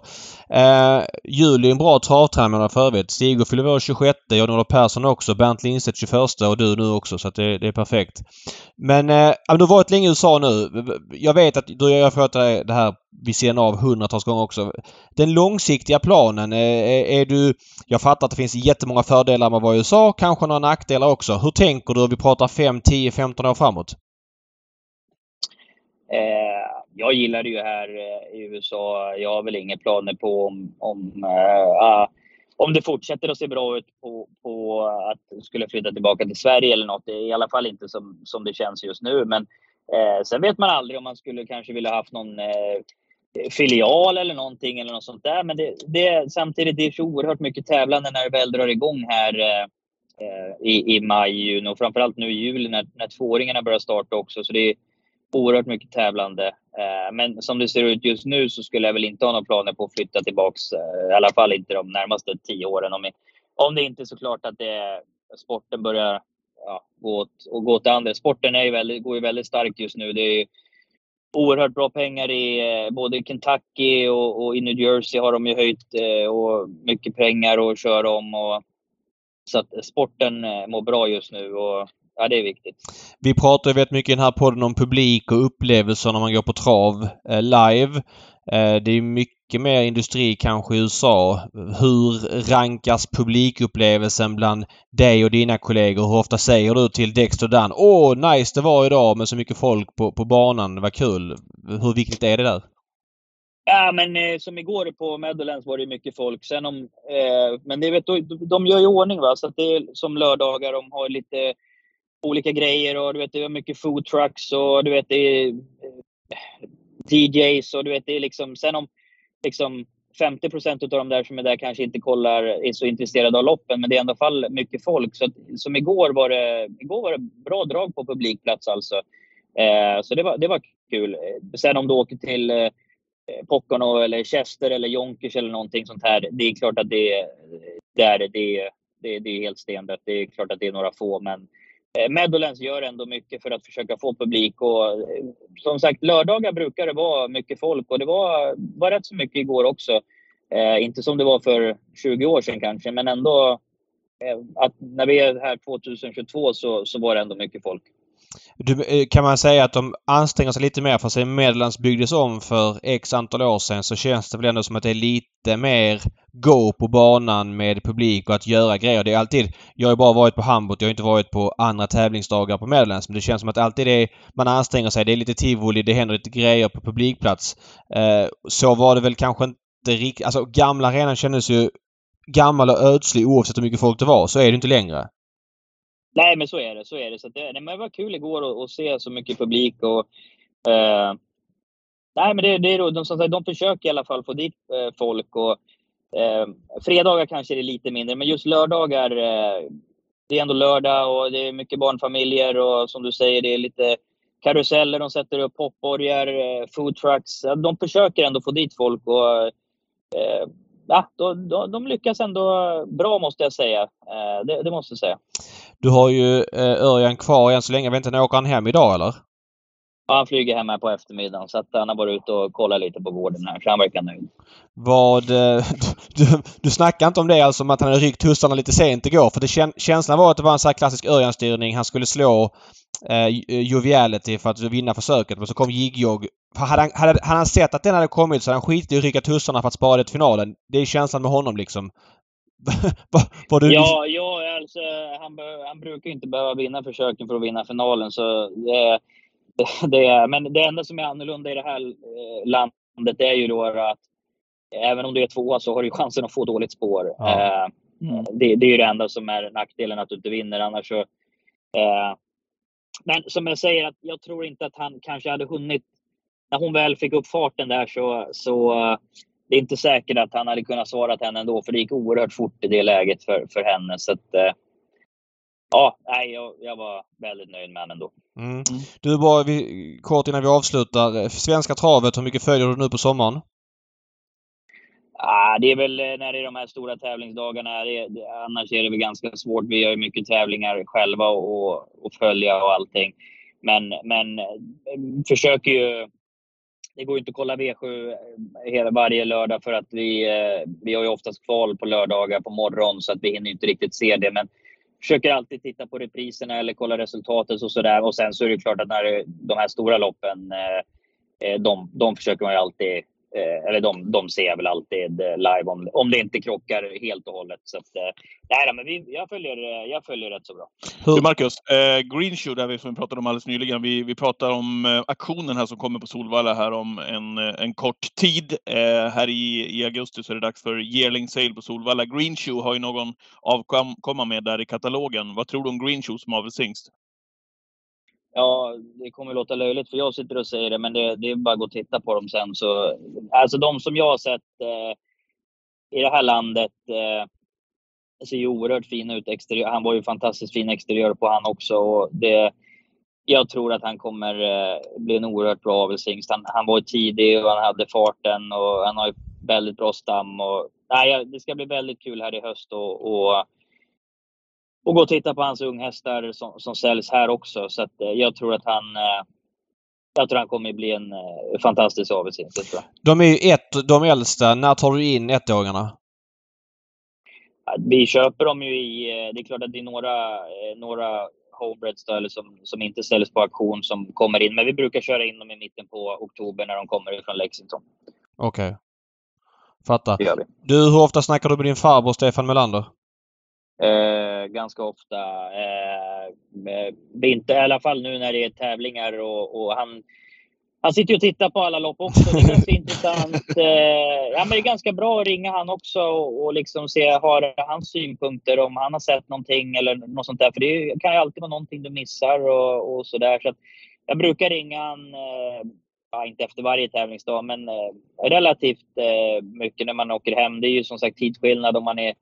[SPEAKER 4] Eh, Juli är en bra travtränare för övrigt. Stig fyller år 26. Jan-Olof Persson också. Bernt Lindstedt 21 och du nu också. Så att det, det är perfekt. Men eh, du har varit länge i USA nu. Jag vet att du har fått det här vid sidan av hundratals gånger också. Den långsiktiga planen, är, eh, är du... Jag fattar att det finns jättemånga fördelar med att vara i USA, kanske några nackdelar också. Hur tänker du? Vi pratar 5, 10, 15 år framåt.
[SPEAKER 5] Eh, jag gillar det ju här eh, i USA. Jag har väl inga planer på om, om, uh, om det fortsätter att se bra ut på, på att skulle flytta tillbaka till Sverige eller något. Det är i alla fall inte som, som det känns just nu. Men eh, sen vet man aldrig om man skulle kanske vilja haft någon eh, filial eller någonting eller något sånt där. Men det, det, samtidigt, det är så oerhört mycket tävlande när det väl drar igång här eh, eh i, i maj, juni och framförallt nu i juli när, när tvååringarna börjar starta också. Så det är, oerhört mycket tävlande. Eh, men som det ser ut just nu så skulle jag väl inte ha några planer på att flytta tillbaks. Eh, I alla fall inte de närmaste tio åren. Om, om det inte är såklart att det, sporten börjar ja, gå, åt, och gå åt det andra. Sporten är ju väldigt, går ju väldigt starkt just nu. Det är oerhört bra pengar i eh, både Kentucky och, och, i New Jersey har de ju höjt och mycket pengar att köra om. Och, så att sporten mår bra just nu. Och ja, det är viktigt.
[SPEAKER 4] Vi pratar ju väldigt mycket i den här podden om publik och upplevelser när man går på trav eh, live. Eh, det är mycket mer industri kanske i USA. Hur rankas publikupplevelsen bland dig och dina kollegor? Hur ofta säger du till Dexter Dan Åh, nice det var idag med så mycket folk på, på banan. Var kul. Hur viktigt är det där?
[SPEAKER 5] Ja, men eh, som igår på Meadowlands var det mycket folk. Sen om, eh, men det vet, de, de gör ju ordning va, så att det är som lördagar. De har lite olika grejer och du vet, det är mycket food trucks och du vet, det är eh, DJs och du vet, det är liksom, sen om liksom 50 procent av de där som är där kanske inte kollar, är så intresserade av loppen, men det är i alla fall mycket folk. Så att, som igår var det, igår var det bra drag på publikplats alltså. Eh, så det var, det var kul. Sen om du åker till eh, Pocono eller Chester eller Jonkers eller någonting sånt här, det är klart att det, eh, det är, det, det, det är helt stendött. Det är klart att det är några få, men Eh, Meadowlands gör ändå mycket för att försöka få publik och eh, som sagt lördagar brukar det vara mycket folk och det var, var rätt så mycket igår också. Eh, inte som det var för 20 år sedan kanske men ändå eh, att när vi är här 2022 så, så var det ändå mycket folk.
[SPEAKER 4] Du, eh, kan man säga att de anstränger sig lite mer? För sig Medellands byggdes om för x antal år sedan så känns det väl ändå som att det är lite mer gå på banan med publik och att göra grejer. Det är alltid... Jag har ju bara varit på Hamburg. Jag har inte varit på andra tävlingsdagar på Medellands. Men det känns som att alltid det är, man anstränger sig. Det är lite tivoli. Det händer lite grejer på publikplats. Eh, så var det väl kanske inte riktigt... Alltså gamla arenan kändes ju gammal och ödslig oavsett hur mycket folk det var. Så är det inte längre.
[SPEAKER 5] Nej, men så är det. Så är det. Så det, det var kul igår att, se så mycket publik. Och, eh, nej, men det, det är de, som sagt, de försöker i alla fall få dit eh, folk. Och, eh, fredagar kanske är det lite mindre, men just lördagar. Eh, det är ändå lördag och det är mycket barnfamiljer och som du säger, det är lite karuseller. De sätter upp popborgar, eh, food trucks. De försöker ändå få dit folk. och eh, ja, de, de, de, lyckas ändå bra måste jag säga. Eh, det, det, måste jag säga.
[SPEAKER 4] Du har ju eh, Örjan kvar än så länge. Jag vet inte, när åker han hem idag eller?
[SPEAKER 5] Ja, han flyger hem här på eftermiddagen så att han har varit ute och kollat lite på gården här så han verkar nöjd.
[SPEAKER 4] Vad... Eh, du, du snackar inte om det alltså om att han hade ryckt tussarna lite sent igår? För det kän, känslan var att det var en sån här klassisk Örjan-styrning. Han skulle slå eh, Joviality för att vinna försöket men så kom Jigjog. Hade han, hade, hade han sett att den hade kommit så hade han skitit i att rycka tussarna för att spara det till finalen. Det är känslan med honom liksom.
[SPEAKER 5] var du... Ja, ja alltså, han, han brukar inte behöva vinna försöken för att vinna finalen. Så det, det, men det enda som är annorlunda i det här eh, landet är ju då att även om du är tvåa så har du chansen att få dåligt spår.
[SPEAKER 4] Ja.
[SPEAKER 5] Eh,
[SPEAKER 3] Mm.
[SPEAKER 5] det, det är ju det enda som är nackdelen, att du inte vinner. Annars så, eh, men som jag säger, att jag tror inte att han kanske hade hunnit... När hon väl fick upp farten där så, så eh, det är inte säkert att han hade kunnat svara till henne ändå, för det gick oerhört fort i det läget för, för henne. Så att, eh, ja, nej, jag, jag var väldigt nöjd med henne ändå.
[SPEAKER 4] Mm. Du, bara vi, kort innan vi avslutar. Svenska travet, hur mycket följer du nu på sommaren?
[SPEAKER 5] Ah, det är väl eh, när det är de här stora tävlingsdagarna. Det, det, annars är det väl ganska svårt. Vi gör ju mycket tävlingar själva och, och följa och allting. Men, men eh, försöker ju... Det går ju inte att kolla V7 eh, hela, varje lördag för att vi, eh, vi har ju oftast kval på lördagar på morgonen så att vi hinner inte riktigt se det. Men försöker alltid titta på repriserna eller kolla resultatet och sådär. Och sen så är det klart att när det, de här stora loppen, eh, de, de försöker man ju alltid Eh, eller de, de ser jag väl alltid eh, live om, om det inte krockar helt och hållet. Så att, eh, nej, men vi, jag, följer, eh, jag följer rätt så bra.
[SPEAKER 3] Du Marcus, eh, Greenshoe där vi, som vi pratade om alldeles nyligen. Vi, vi pratar om eh, aktionen här som kommer på Solvalla här om en, eh, en kort tid. Eh, här i, i augusti så är det dags för yearling sale på Solvalla. Greenshoe har ju någon avkomma med där i katalogen. Vad tror du om Greenshoe som avelshingst?
[SPEAKER 5] Ja, det kommer låta löjligt för jag sitter och säger det, men det, det är bara att gå och titta på dem sen. Så, alltså de som jag har sett eh, i det här landet eh, ser ju oerhört fina ut. Exteriör. Han var ju fantastiskt fin exteriör på han också. Och det, jag tror att han kommer eh, bli en oerhört bra avelshingst. Han, han var tidig och han hade farten och han har ju väldigt bra stam. Och, nej, det ska bli väldigt kul här i höst och, och och gå och titta på hans unghästar som, som säljs här också. Så att, eh, jag tror att han eh, jag tror han kommer bli en eh, fantastisk avelshingst.
[SPEAKER 4] De är ju ett, de äldsta. När tar du in ettåringarna?
[SPEAKER 5] Vi köper dem ju i... Det är klart att det är några, några homebreds då, eller som, som inte säljs på auktion som kommer in. Men vi brukar köra in dem i mitten på oktober när de kommer från Lexington.
[SPEAKER 4] Okej. Okay. Fattar.
[SPEAKER 5] Det gör vi.
[SPEAKER 4] Du, hur ofta snackar du med din farbror Stefan Melander?
[SPEAKER 5] Eh, ganska ofta. Eh, inte, I alla fall nu när det är tävlingar och, och han, han sitter ju och tittar på alla lopp också. Det är ganska intressant. Eh, ja, men det är ganska bra att ringa han också och, och liksom se, har hans synpunkter om han har sett någonting eller något sånt där. För det kan ju alltid vara någonting du missar och, och sådär. Så att jag brukar ringa han, eh, ja, inte efter varje tävlingsdag, men eh, relativt eh, mycket när man åker hem. Det är ju som sagt tidsskillnad om man är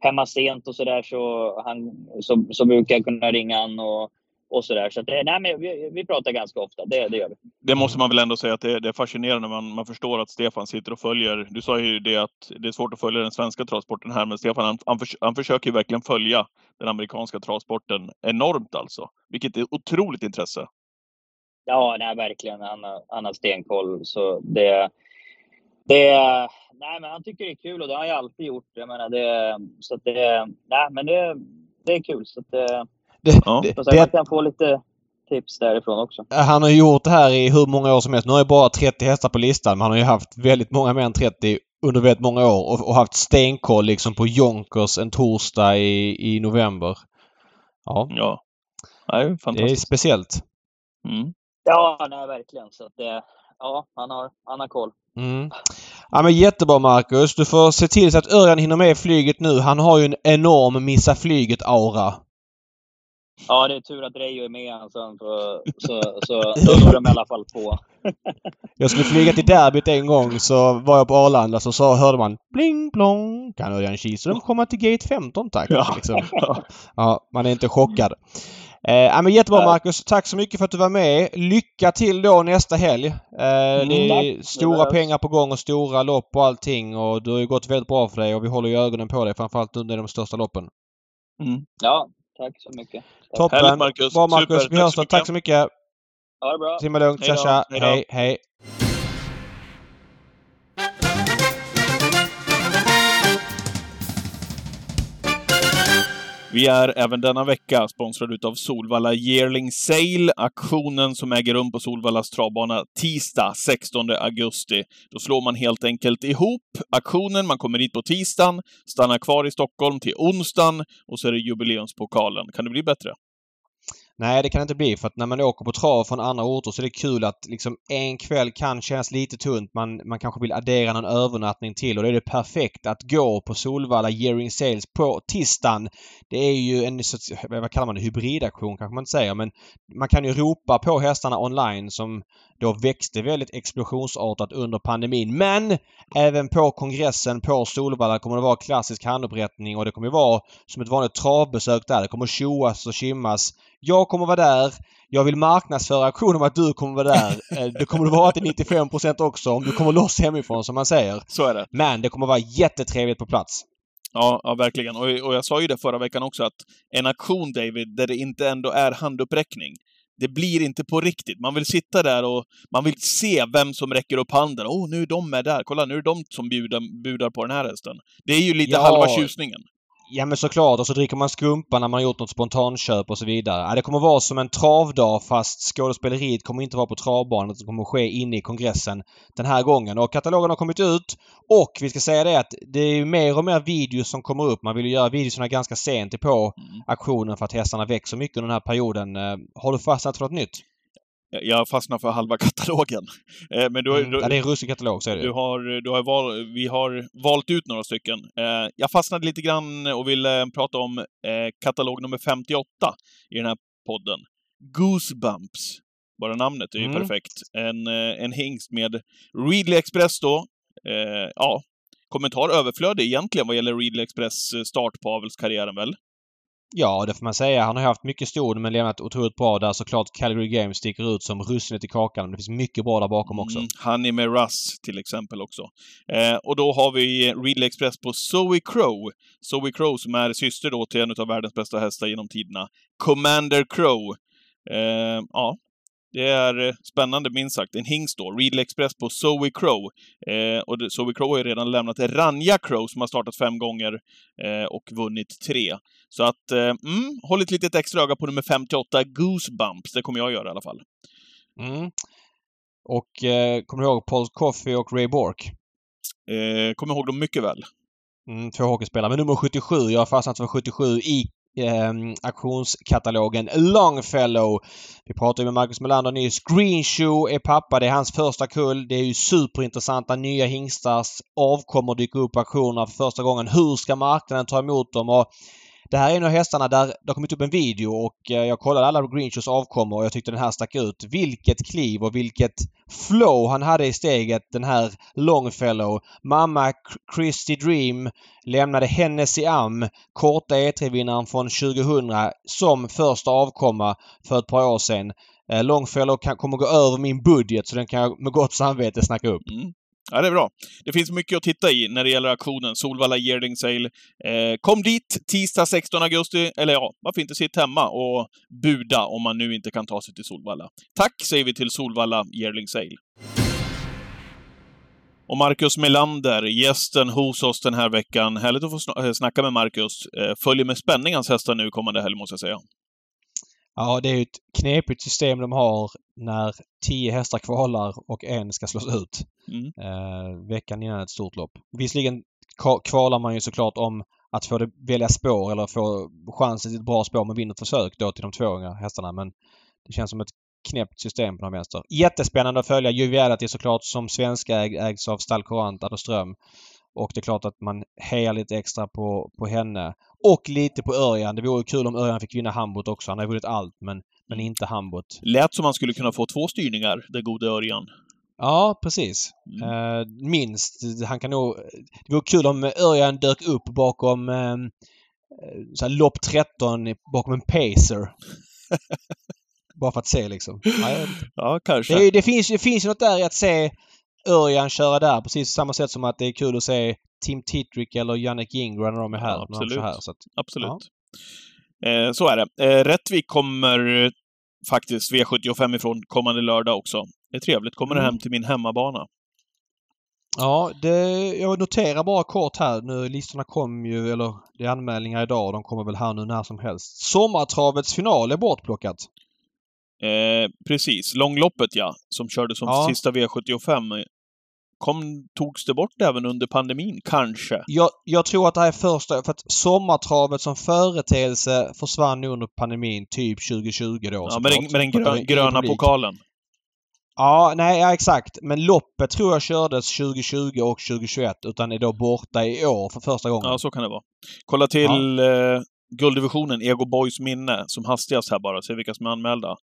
[SPEAKER 5] hemma sent och sådär så, han, så, så brukar jag kunna ringa han och, och sådär. Så att, nej, men vi, vi pratar ganska ofta, det, det gör vi.
[SPEAKER 3] Det måste man väl ändå säga att det, det är fascinerande. Man, man förstår att Stefan sitter och följer. Du sa ju det att det är svårt att följa den svenska travsporten här, men Stefan han, han, för, han försöker ju verkligen följa den amerikanska travsporten enormt alltså. Vilket är otroligt intresse.
[SPEAKER 5] Ja, nej, verkligen. Han, har- han har stenkoll. Så det, det, nej, men han tycker det är kul och det har jag alltid gjort. Jag menar, det, så att det, nej, men det, det är kul. Så att det,
[SPEAKER 4] Det,
[SPEAKER 3] Ja.
[SPEAKER 4] det,
[SPEAKER 5] sagt, man
[SPEAKER 4] det,
[SPEAKER 5] kan få lite tips därifrån också.
[SPEAKER 4] han har gjort det här i hur många år som helst. Nu har jag bara 30 hästar på listan men han har ju haft väldigt många mer än 30 under väldigt många år och, och haft stenkoll liksom på Jonkers en torsdag i, i november. Ja,
[SPEAKER 3] Ja. Nej,
[SPEAKER 4] det är
[SPEAKER 3] fantastiskt.
[SPEAKER 4] speciellt.
[SPEAKER 3] Mm.
[SPEAKER 5] Ja, nej, verkligen. Så att det, ja, han har, han har koll.
[SPEAKER 4] Mm. Ja men jättebra Marcus. Du får se till så att Örjan hinner med flyget nu. Han har ju en enorm missa flyget-aura.
[SPEAKER 5] Ja, det är tur att Reijo är med sen, för, så, så är de i alla fall två.
[SPEAKER 4] Jag skulle flyga till derbyt en gång så var jag på Arlanda så sa, hörde man bling blong. Kan Örjan Kihlström komma till gate 15 tack?
[SPEAKER 3] Ja.
[SPEAKER 4] Liksom. ja, man är inte chockad. Eh, ja, men jättebra. Marcus. Tack så mycket för att du var med. Lycka till då nästa helg. Eh, det
[SPEAKER 5] tack.
[SPEAKER 4] är
[SPEAKER 5] Det
[SPEAKER 4] stora
[SPEAKER 5] behövs.
[SPEAKER 4] pengar på gång och stora lopp och allting och det har ju gått väldigt bra för dig och vi håller ju ögonen på dig framförallt under de största loppen.
[SPEAKER 3] Mm.
[SPEAKER 5] Ja, tack så mycket. Tack.
[SPEAKER 4] Toppen!
[SPEAKER 3] Härligt, Marcus.
[SPEAKER 4] Bra Marcus.
[SPEAKER 3] Super.
[SPEAKER 4] Vi hörs
[SPEAKER 3] så
[SPEAKER 4] då.
[SPEAKER 3] mycket.
[SPEAKER 4] Tack så mycket.
[SPEAKER 5] Ha det bra.
[SPEAKER 4] Simma lugnt.
[SPEAKER 3] Hej
[SPEAKER 4] Tja tja.
[SPEAKER 3] Hej.
[SPEAKER 4] Hej
[SPEAKER 3] Vi är även denna vecka sponsrade utav Solvalla Yearling Sale, aktionen som äger rum på Solvallas travbana tisdag 16 augusti. Då slår man helt enkelt ihop aktionen, man kommer dit på tisdagen, stannar kvar i Stockholm till onsdagen och så är det jubileumspokalen. Kan det bli bättre?
[SPEAKER 4] Nej, det kan det inte bli för att när man åker på trav från andra orter så är det kul att liksom en kväll kan kännas lite tunt. Man, man kanske vill addera någon övernattning till och då är det perfekt att gå på Solvalla Gearing Sales på tisdagen. Det är ju en, vad kallar man det, hybridaktion kanske man inte säger men man kan ju ropa på hästarna online som då växte väldigt explosionsartat under pandemin. Men även på kongressen på Solvalla kommer det vara klassisk handupprättning och det kommer vara som ett vanligt travbesök där. Det kommer tjoas och kimmas. Jag kommer vara där. Jag vill marknadsföra auktionen om att du kommer vara där. Eh, det kommer det vara till 95% också om du kommer loss hemifrån som man säger.
[SPEAKER 3] Så är det.
[SPEAKER 4] Men det kommer vara jättetrevligt på plats.
[SPEAKER 3] Ja, ja verkligen. Och, och jag sa ju det förra veckan också att en aktion, David, där det inte ändå är handuppräckning, det blir inte på riktigt. Man vill sitta där och man vill se vem som räcker upp handen. Åh, oh, nu är de med där. Kolla, nu är de som budar, budar på den här hästen. Det är ju lite ja. halva tjusningen.
[SPEAKER 4] Ja men såklart och så dricker man skumpa när man gjort något spontanköp och så vidare. Ja, det kommer vara som en travdag fast skådespeleriet kommer inte vara på travbanan. Det kommer ske inne i kongressen den här gången. Och katalogen har kommit ut och vi ska säga det att det är mer och mer videos som kommer upp. Man vill ju göra videorna ganska sent på mm. aktionen för att hästarna växer mycket under den här perioden. Eh, har du fastnat för något nytt?
[SPEAKER 3] Jag fastnar för halva katalogen.
[SPEAKER 4] Eh, men du, mm, du, ja, det är en ruskig katalog, så är det
[SPEAKER 3] du har, du har val, Vi har valt ut några stycken. Eh, jag fastnade lite grann och ville prata om katalog nummer 58 i den här podden. Goosebumps. Bara namnet är ju mm. perfekt. En, en hingst med Readly Express då. Ja, kommentar överflödig egentligen vad gäller Readly Express start på avelskarriären väl?
[SPEAKER 4] Ja, det får man säga. Han har haft mycket ston men lämnat otroligt bra där. Såklart Calgary Games sticker ut som russinet i kakan. Men det finns mycket bra där bakom också. Mm,
[SPEAKER 3] han är med Russ till exempel också. Eh, och då har vi Ridley Express på Zoe Crow. Zoe Crow som är syster då till en av världens bästa hästar genom tiderna. Commander Crow. Eh, ja, det är eh, spännande minst sagt. En hingst då, Readly Express på Zoe Crow. Eh, och Zoe Crow har ju redan lämnat Ranja Crow som har startat fem gånger eh, och vunnit tre. Så att, eh, mm, håll ett litet extra öga på nummer 58, Goosebumps. Det kommer jag göra i alla fall.
[SPEAKER 4] Mm. Och eh, kommer du ihåg Paul Coffey och Ray Bork?
[SPEAKER 3] Eh, kommer ihåg dem mycket väl.
[SPEAKER 4] Mm, två hockeyspelare. Men nummer 77, jag har fastnat för 77 i eh, auktionskatalogen Longfellow. Vi pratade med Marcus Melander nyss. Greenshoe är pappa. Det är hans första kull. Det är ju superintressanta nya hingstars avkommor dyker upp på auktionerna för första gången. Hur ska marknaden ta emot dem? Och det här är en av hästarna där det har kommit upp en video och eh, jag kollade alla Greenshows avkommor och jag tyckte den här stack ut. Vilket kliv och vilket flow han hade i steget den här Longfellow. Mamma Christy Dream lämnade Hennes-i-Am, korta E3-vinnaren från 2000, som första avkomma för ett par år sedan. Eh, Longfellow kan, kommer gå över min budget så den kan jag med gott samvete snacka upp.
[SPEAKER 3] Mm. Ja, det är bra. Det finns mycket att titta i när det gäller auktionen. Solvalla Yearling Sale. Eh, kom dit tisdag 16 augusti, eller ja, varför inte sitta hemma och buda om man nu inte kan ta sig till Solvalla. Tack säger vi till Solvalla Yearling Sale. Och Marcus Melander, gästen hos oss den här veckan. Härligt att få eh, snacka med Marcus. Eh, följer med spänning hans hästar nu kommande helg, måste jag säga.
[SPEAKER 4] Ja, det är ju ett knepigt system de har när tio hästar kvalar och en ska slås ut. Mm. Eh, veckan innan ett stort lopp. Visserligen kvalar man ju såklart om att få det, välja spår eller få chansen till ett bra spår med vinner försök då till de två unga hästarna. Men det känns som ett knäppt system på den vänster. Jättespännande att följa. Juviality såklart som svenska ägs av Stall Courant, Adolfström. Och det är klart att man hejar lite extra på, på henne. Och lite på Örjan. Det vore kul om Örjan fick vinna Hambot också. Han har vunnit allt men, men inte Hambot.
[SPEAKER 3] Lät som han skulle kunna få två styrningar, den gode Örjan.
[SPEAKER 4] Ja, precis. Mm. Uh, minst. Han kan nog... Det vore kul om Örjan dök upp bakom uh, så här, lopp 13 bakom en pacer. Bara för att se liksom.
[SPEAKER 3] Ja, ja kanske.
[SPEAKER 4] Det, det, finns, det finns något där i att se Örjan köra där precis samma sätt som att det är kul att se Tim Tittrick eller Jannik Ingra när de är här. Ja,
[SPEAKER 3] absolut.
[SPEAKER 4] Här,
[SPEAKER 3] så att, absolut. Ja. Eh, så är det. Eh, Rättvik kommer faktiskt V75 ifrån kommande lördag också. Det är trevligt. Kommer mm. hem till min hemmabana.
[SPEAKER 4] Ja, det, jag noterar bara kort här nu. Listorna kom ju, eller det är anmälningar idag de kommer väl här nu när som helst. Sommartravets final är bortplockat.
[SPEAKER 3] Eh, precis. Långloppet ja, som körde som ja. sista V75 kom, togs det bort även under pandemin, kanske?
[SPEAKER 4] Jag, jag tror att det här är första... För att sommartravet som företeelse försvann under pandemin, typ 2020 då.
[SPEAKER 3] Ja, med den, med den grö, gröna pokalen.
[SPEAKER 4] Ja, nej, ja, exakt. Men loppet tror jag kördes 2020 och 2021 utan är då borta i år för första gången.
[SPEAKER 3] Ja, så kan det vara. Kolla till ja. eh, gulddivisionen, Ego Boys minne, som hastigast här bara. Se vilka som är anmälda.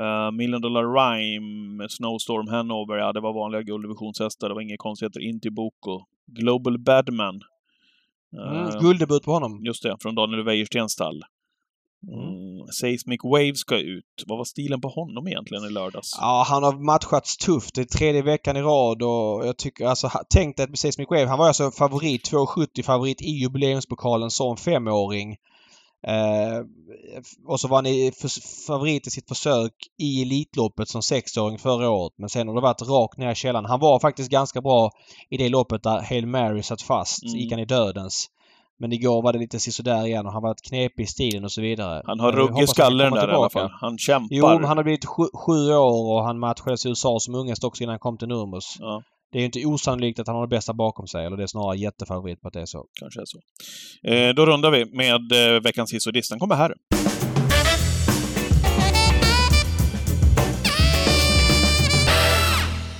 [SPEAKER 3] Uh, Million Dollar Rhyme, Snowstorm Hanover, ja det var vanliga gulddivisionshästar. Det var inga konstigheter. Inti Boko. Global Badman.
[SPEAKER 4] Uh, mm, gulddebut på honom.
[SPEAKER 3] Just det, från Daniel Wäjerstens stall. Mm. Seismic Wave ska ut. Vad var stilen på honom egentligen i lördags?
[SPEAKER 4] Ja, han har matchats tufft. Det är tredje veckan i rad och jag tycker alltså, tänk dig att Seismic Wave, han var alltså favorit, 2,70 favorit i jubileumspokalen som femåring. Eh, och så var han i favorit i sitt försök i Elitloppet som sexåring förra året. Men sen har det varit rakt ner i källan. Han var faktiskt ganska bra i det loppet där Hail Mary satt fast. Mm. gick han i dödens. Men igår var det lite sisådär igen och han var knepig i stilen och så vidare.
[SPEAKER 3] Han har ruggig skalle den där i alla fall. Han kämpar.
[SPEAKER 4] Jo, men han har blivit sju, sju år och han matchades i USA som ungest också innan han kom till Nurmos. Ja. Det är inte osannolikt att han har det bästa bakom sig, eller det är snarare jättefavorit på att det är så.
[SPEAKER 3] Kanske är så. Eh, då rundar vi med eh, veckans hiss och diss. Den kommer här.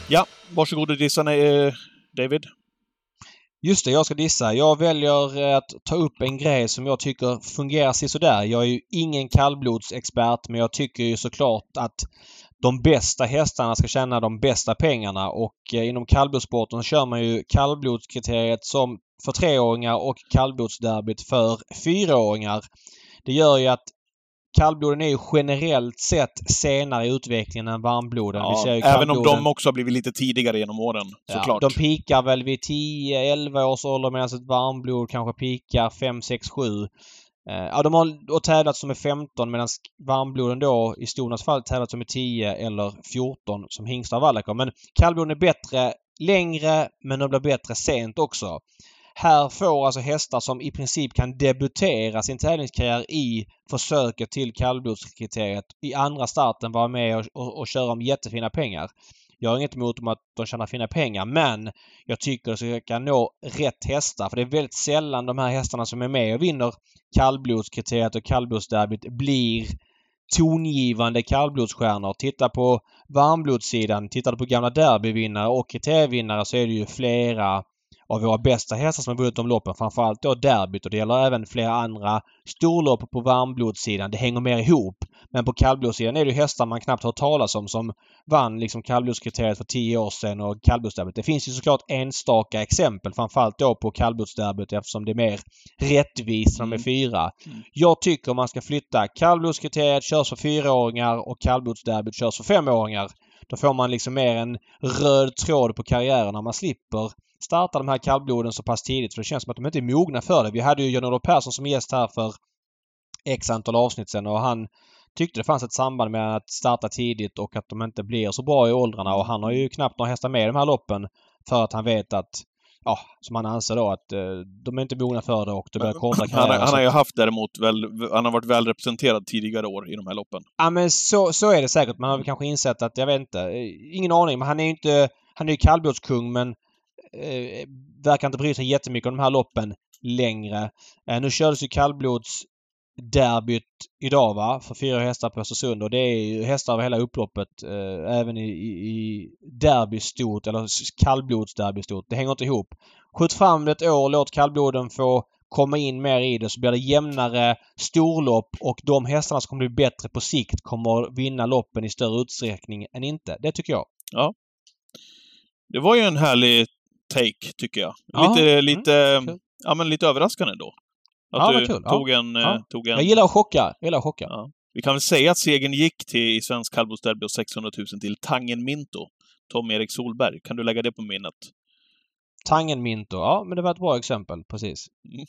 [SPEAKER 3] Ja, varsågod och dissa eh, David.
[SPEAKER 4] Just det, jag ska dissa. Jag väljer att ta upp en grej som jag tycker fungerar sådär. Jag är ju ingen kallblodsexpert men jag tycker ju såklart att de bästa hästarna ska tjäna de bästa pengarna och eh, inom kallblodssporten kör man ju kallblodskriteriet som för treåringar och kallblodsderbyt för fyraåringar. Det gör ju att kallbloden är ju generellt sett senare i utvecklingen än varmbloden.
[SPEAKER 3] Ja, även om de också har blivit lite tidigare genom åren, såklart.
[SPEAKER 4] Ja, de pikar väl vid 10-11 års ålder medan ett varmblod kanske pikar 5, 6, 7. Eh, ja, de har tävlat som är 15 medan varmbloden då i Stonas fall tävlat som är 10 eller 14 som hingstar och vallacker. Men kallbloden är bättre längre men de blir bättre sent också. Här får alltså hästar som i princip kan debutera sin tävlingskarriär i försöket till kallblodskriteriet i andra starten vara med och, och, och köra om jättefina pengar. Jag har inget emot att de tjänar fina pengar men jag tycker att de ska nå rätt hästar. För det är väldigt sällan de här hästarna som är med och vinner kallblodskriteriet och kallblodsderbyt blir tongivande kallblodsstjärnor. Titta på varmblodssidan. Tittar du på gamla derbyvinnare och kriterievinnare så är det ju flera av våra bästa hästar som har vunnit de loppen. Framförallt då derbyt och det gäller även flera andra storlopp på varmblodssidan. Det hänger mer ihop. Men på kallblodssidan är det hästar man knappt hört talas om som vann liksom kallblodskriteriet för tio år sedan och kallblodsderbyt. Det finns ju såklart enstaka exempel framförallt då på kallblodsderbyt eftersom det är mer rättvist som är mm. fyra. Mm. Jag tycker man ska flytta kallblodskriteriet körs för fyraåringar och kallblodsderbyt körs för femåringar. Då får man liksom mer en röd tråd på karriären när man slipper starta de här kallbloden så pass tidigt för det känns som att de inte är mogna för det. Vi hade ju Jan-Olof Persson som gäst här för X antal avsnitt sedan och han tyckte det fanns ett samband med att starta tidigt och att de inte blir så bra i åldrarna och han har ju knappt några hästar med i de här loppen för att han vet att ja, som han anser då att eh, de är inte mogna för det och det börjar korta
[SPEAKER 3] karriären. Han, han har ju haft däremot väl, han har varit väl representerad tidigare år i de här loppen.
[SPEAKER 4] Ja men så, så är det säkert. Man har väl kanske insett att, jag vet inte, eh, ina aning, men han är ju inte, han är ju kallblodskung men eh, verkar inte bry sig jättemycket om de här loppen längre. Eh, nu kördes ju kallblods derbyt idag va? För fyra hästar på Östersund och det är ju hästar över hela upploppet. Eh, även i, i, i derbystort eller kallblodsderbystort. Det hänger inte ihop. Skjut fram det ett år, låt kallbloden få komma in mer i det så blir det jämnare storlopp och de hästarna som kommer bli bättre på sikt kommer vinna loppen i större utsträckning än inte. Det tycker jag.
[SPEAKER 3] Ja. Det var ju en härlig take, tycker jag. Lite, lite, mm. ja, men lite överraskande då. Ja, du kul. tog, en, ja. Eh, tog en...
[SPEAKER 4] Jag gillar att chocka. Jag gillar att chocka. Ja.
[SPEAKER 3] Vi kan väl säga att segern gick till, i Svensk kallblodsderby och 600 000 till Tangen Minto. Tom-Erik Solberg. Kan du lägga det på minnet?
[SPEAKER 4] Tangen Minto. Ja, men det var ett bra exempel. Precis. Mm.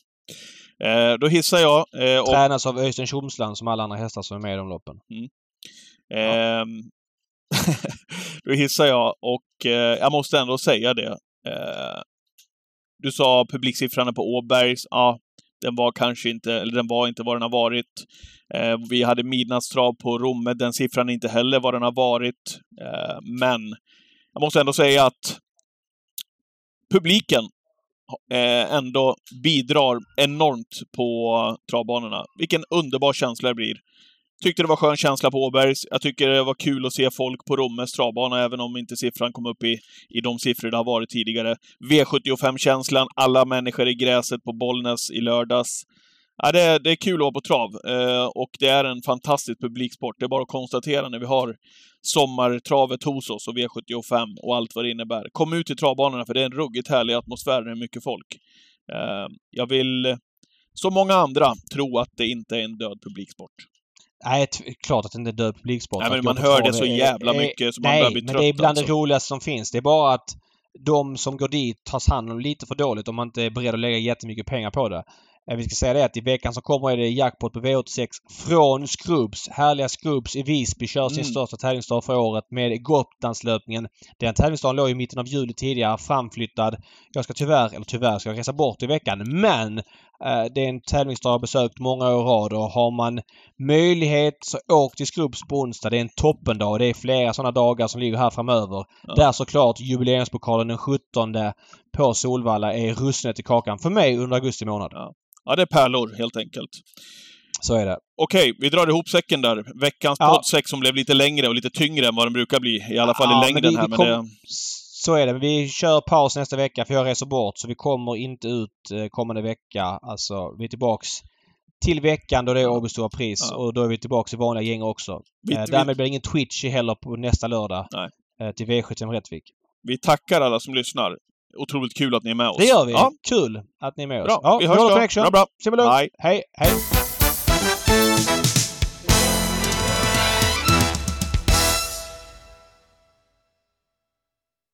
[SPEAKER 3] Eh, då hissar jag...
[SPEAKER 4] Eh, och... Tränas av Öystein Tjomsland som alla andra hästar som är med i de loppen. Mm.
[SPEAKER 3] Eh, då hissar jag och eh, jag måste ändå säga det. Eh, du sa publiksiffran på Åbergs. Ja, den var kanske inte, eller den var inte vad den har varit. Eh, vi hade midnattstrav på Romme. Den siffran är inte heller vad den har varit. Eh, men jag måste ändå säga att publiken eh, ändå bidrar enormt på travbanorna. Vilken underbar känsla det blir. Tyckte det var skön känsla på Åbergs. Jag tycker det var kul att se folk på Rommes travbana, även om inte siffran kom upp i, i de siffror det har varit tidigare. V75-känslan, alla människor i gräset på Bollnäs i lördags. Ja, det, är, det är kul att vara på trav eh, och det är en fantastisk publiksport. Det är bara att konstatera när vi har sommartravet hos oss och V75 och allt vad det innebär. Kom ut till travbanorna för det är en ruggigt härlig atmosfär när det är mycket folk. Eh, jag vill, som många andra, tro att det inte är en död publiksport.
[SPEAKER 4] Nej, klart att det inte är död publiksport.
[SPEAKER 3] Nej, men man hör det så jävla mycket så man börjar bli trött.
[SPEAKER 4] Nej, men det är bland
[SPEAKER 3] alltså.
[SPEAKER 4] det roligaste som finns. Det är bara att de som går dit tas hand om lite för dåligt om man inte är beredd att lägga jättemycket pengar på det. Eh, vi ska säga det att i veckan som kommer är det jackpot på V86 från Skrubbs. Härliga Skrubbs i Visby kör sin mm. största tävlingsdag för året med Gotlandslöpningen. Den tävlingsdagen låg i mitten av juli tidigare, framflyttad. Jag ska tyvärr, eller tyvärr, ska jag resa bort i veckan. Men eh, det är en tävlingsdag jag besökt många år i rad och har man möjlighet så åk till Skrubbs på onsdag. Det är en toppendag. Det är flera sådana dagar som ligger här framöver. Ja. Där såklart jubileumspokalen den 17 på Solvalla är russnet i kakan för mig under augusti månad.
[SPEAKER 3] Ja. Ja, det är pärlor helt enkelt.
[SPEAKER 4] Så är det.
[SPEAKER 3] Okej, vi drar ihop säcken där. Veckans ja. poddsäck som blev lite längre och lite tyngre än vad den brukar bli. I alla fall ja, i längden vi, här. Vi kom... det...
[SPEAKER 4] Så är det. Vi kör paus nästa vecka för jag reser bort så vi kommer inte ut eh, kommande vecka. Alltså, vi är tillbaks till veckan då det är Åby Stora Pris ja. och då är vi tillbaks i vanliga gäng också. Vi, eh, därmed vi... blir det ingen Twitch heller på nästa lördag. Eh, till V75 Rättvik.
[SPEAKER 3] Vi tackar alla som lyssnar otroligt kul att ni är med oss.
[SPEAKER 4] Det gör vi. Ja. Kul att ni är med oss.
[SPEAKER 3] Bra, ja, vi hörs då. Bra, bra.
[SPEAKER 4] Hej, hej.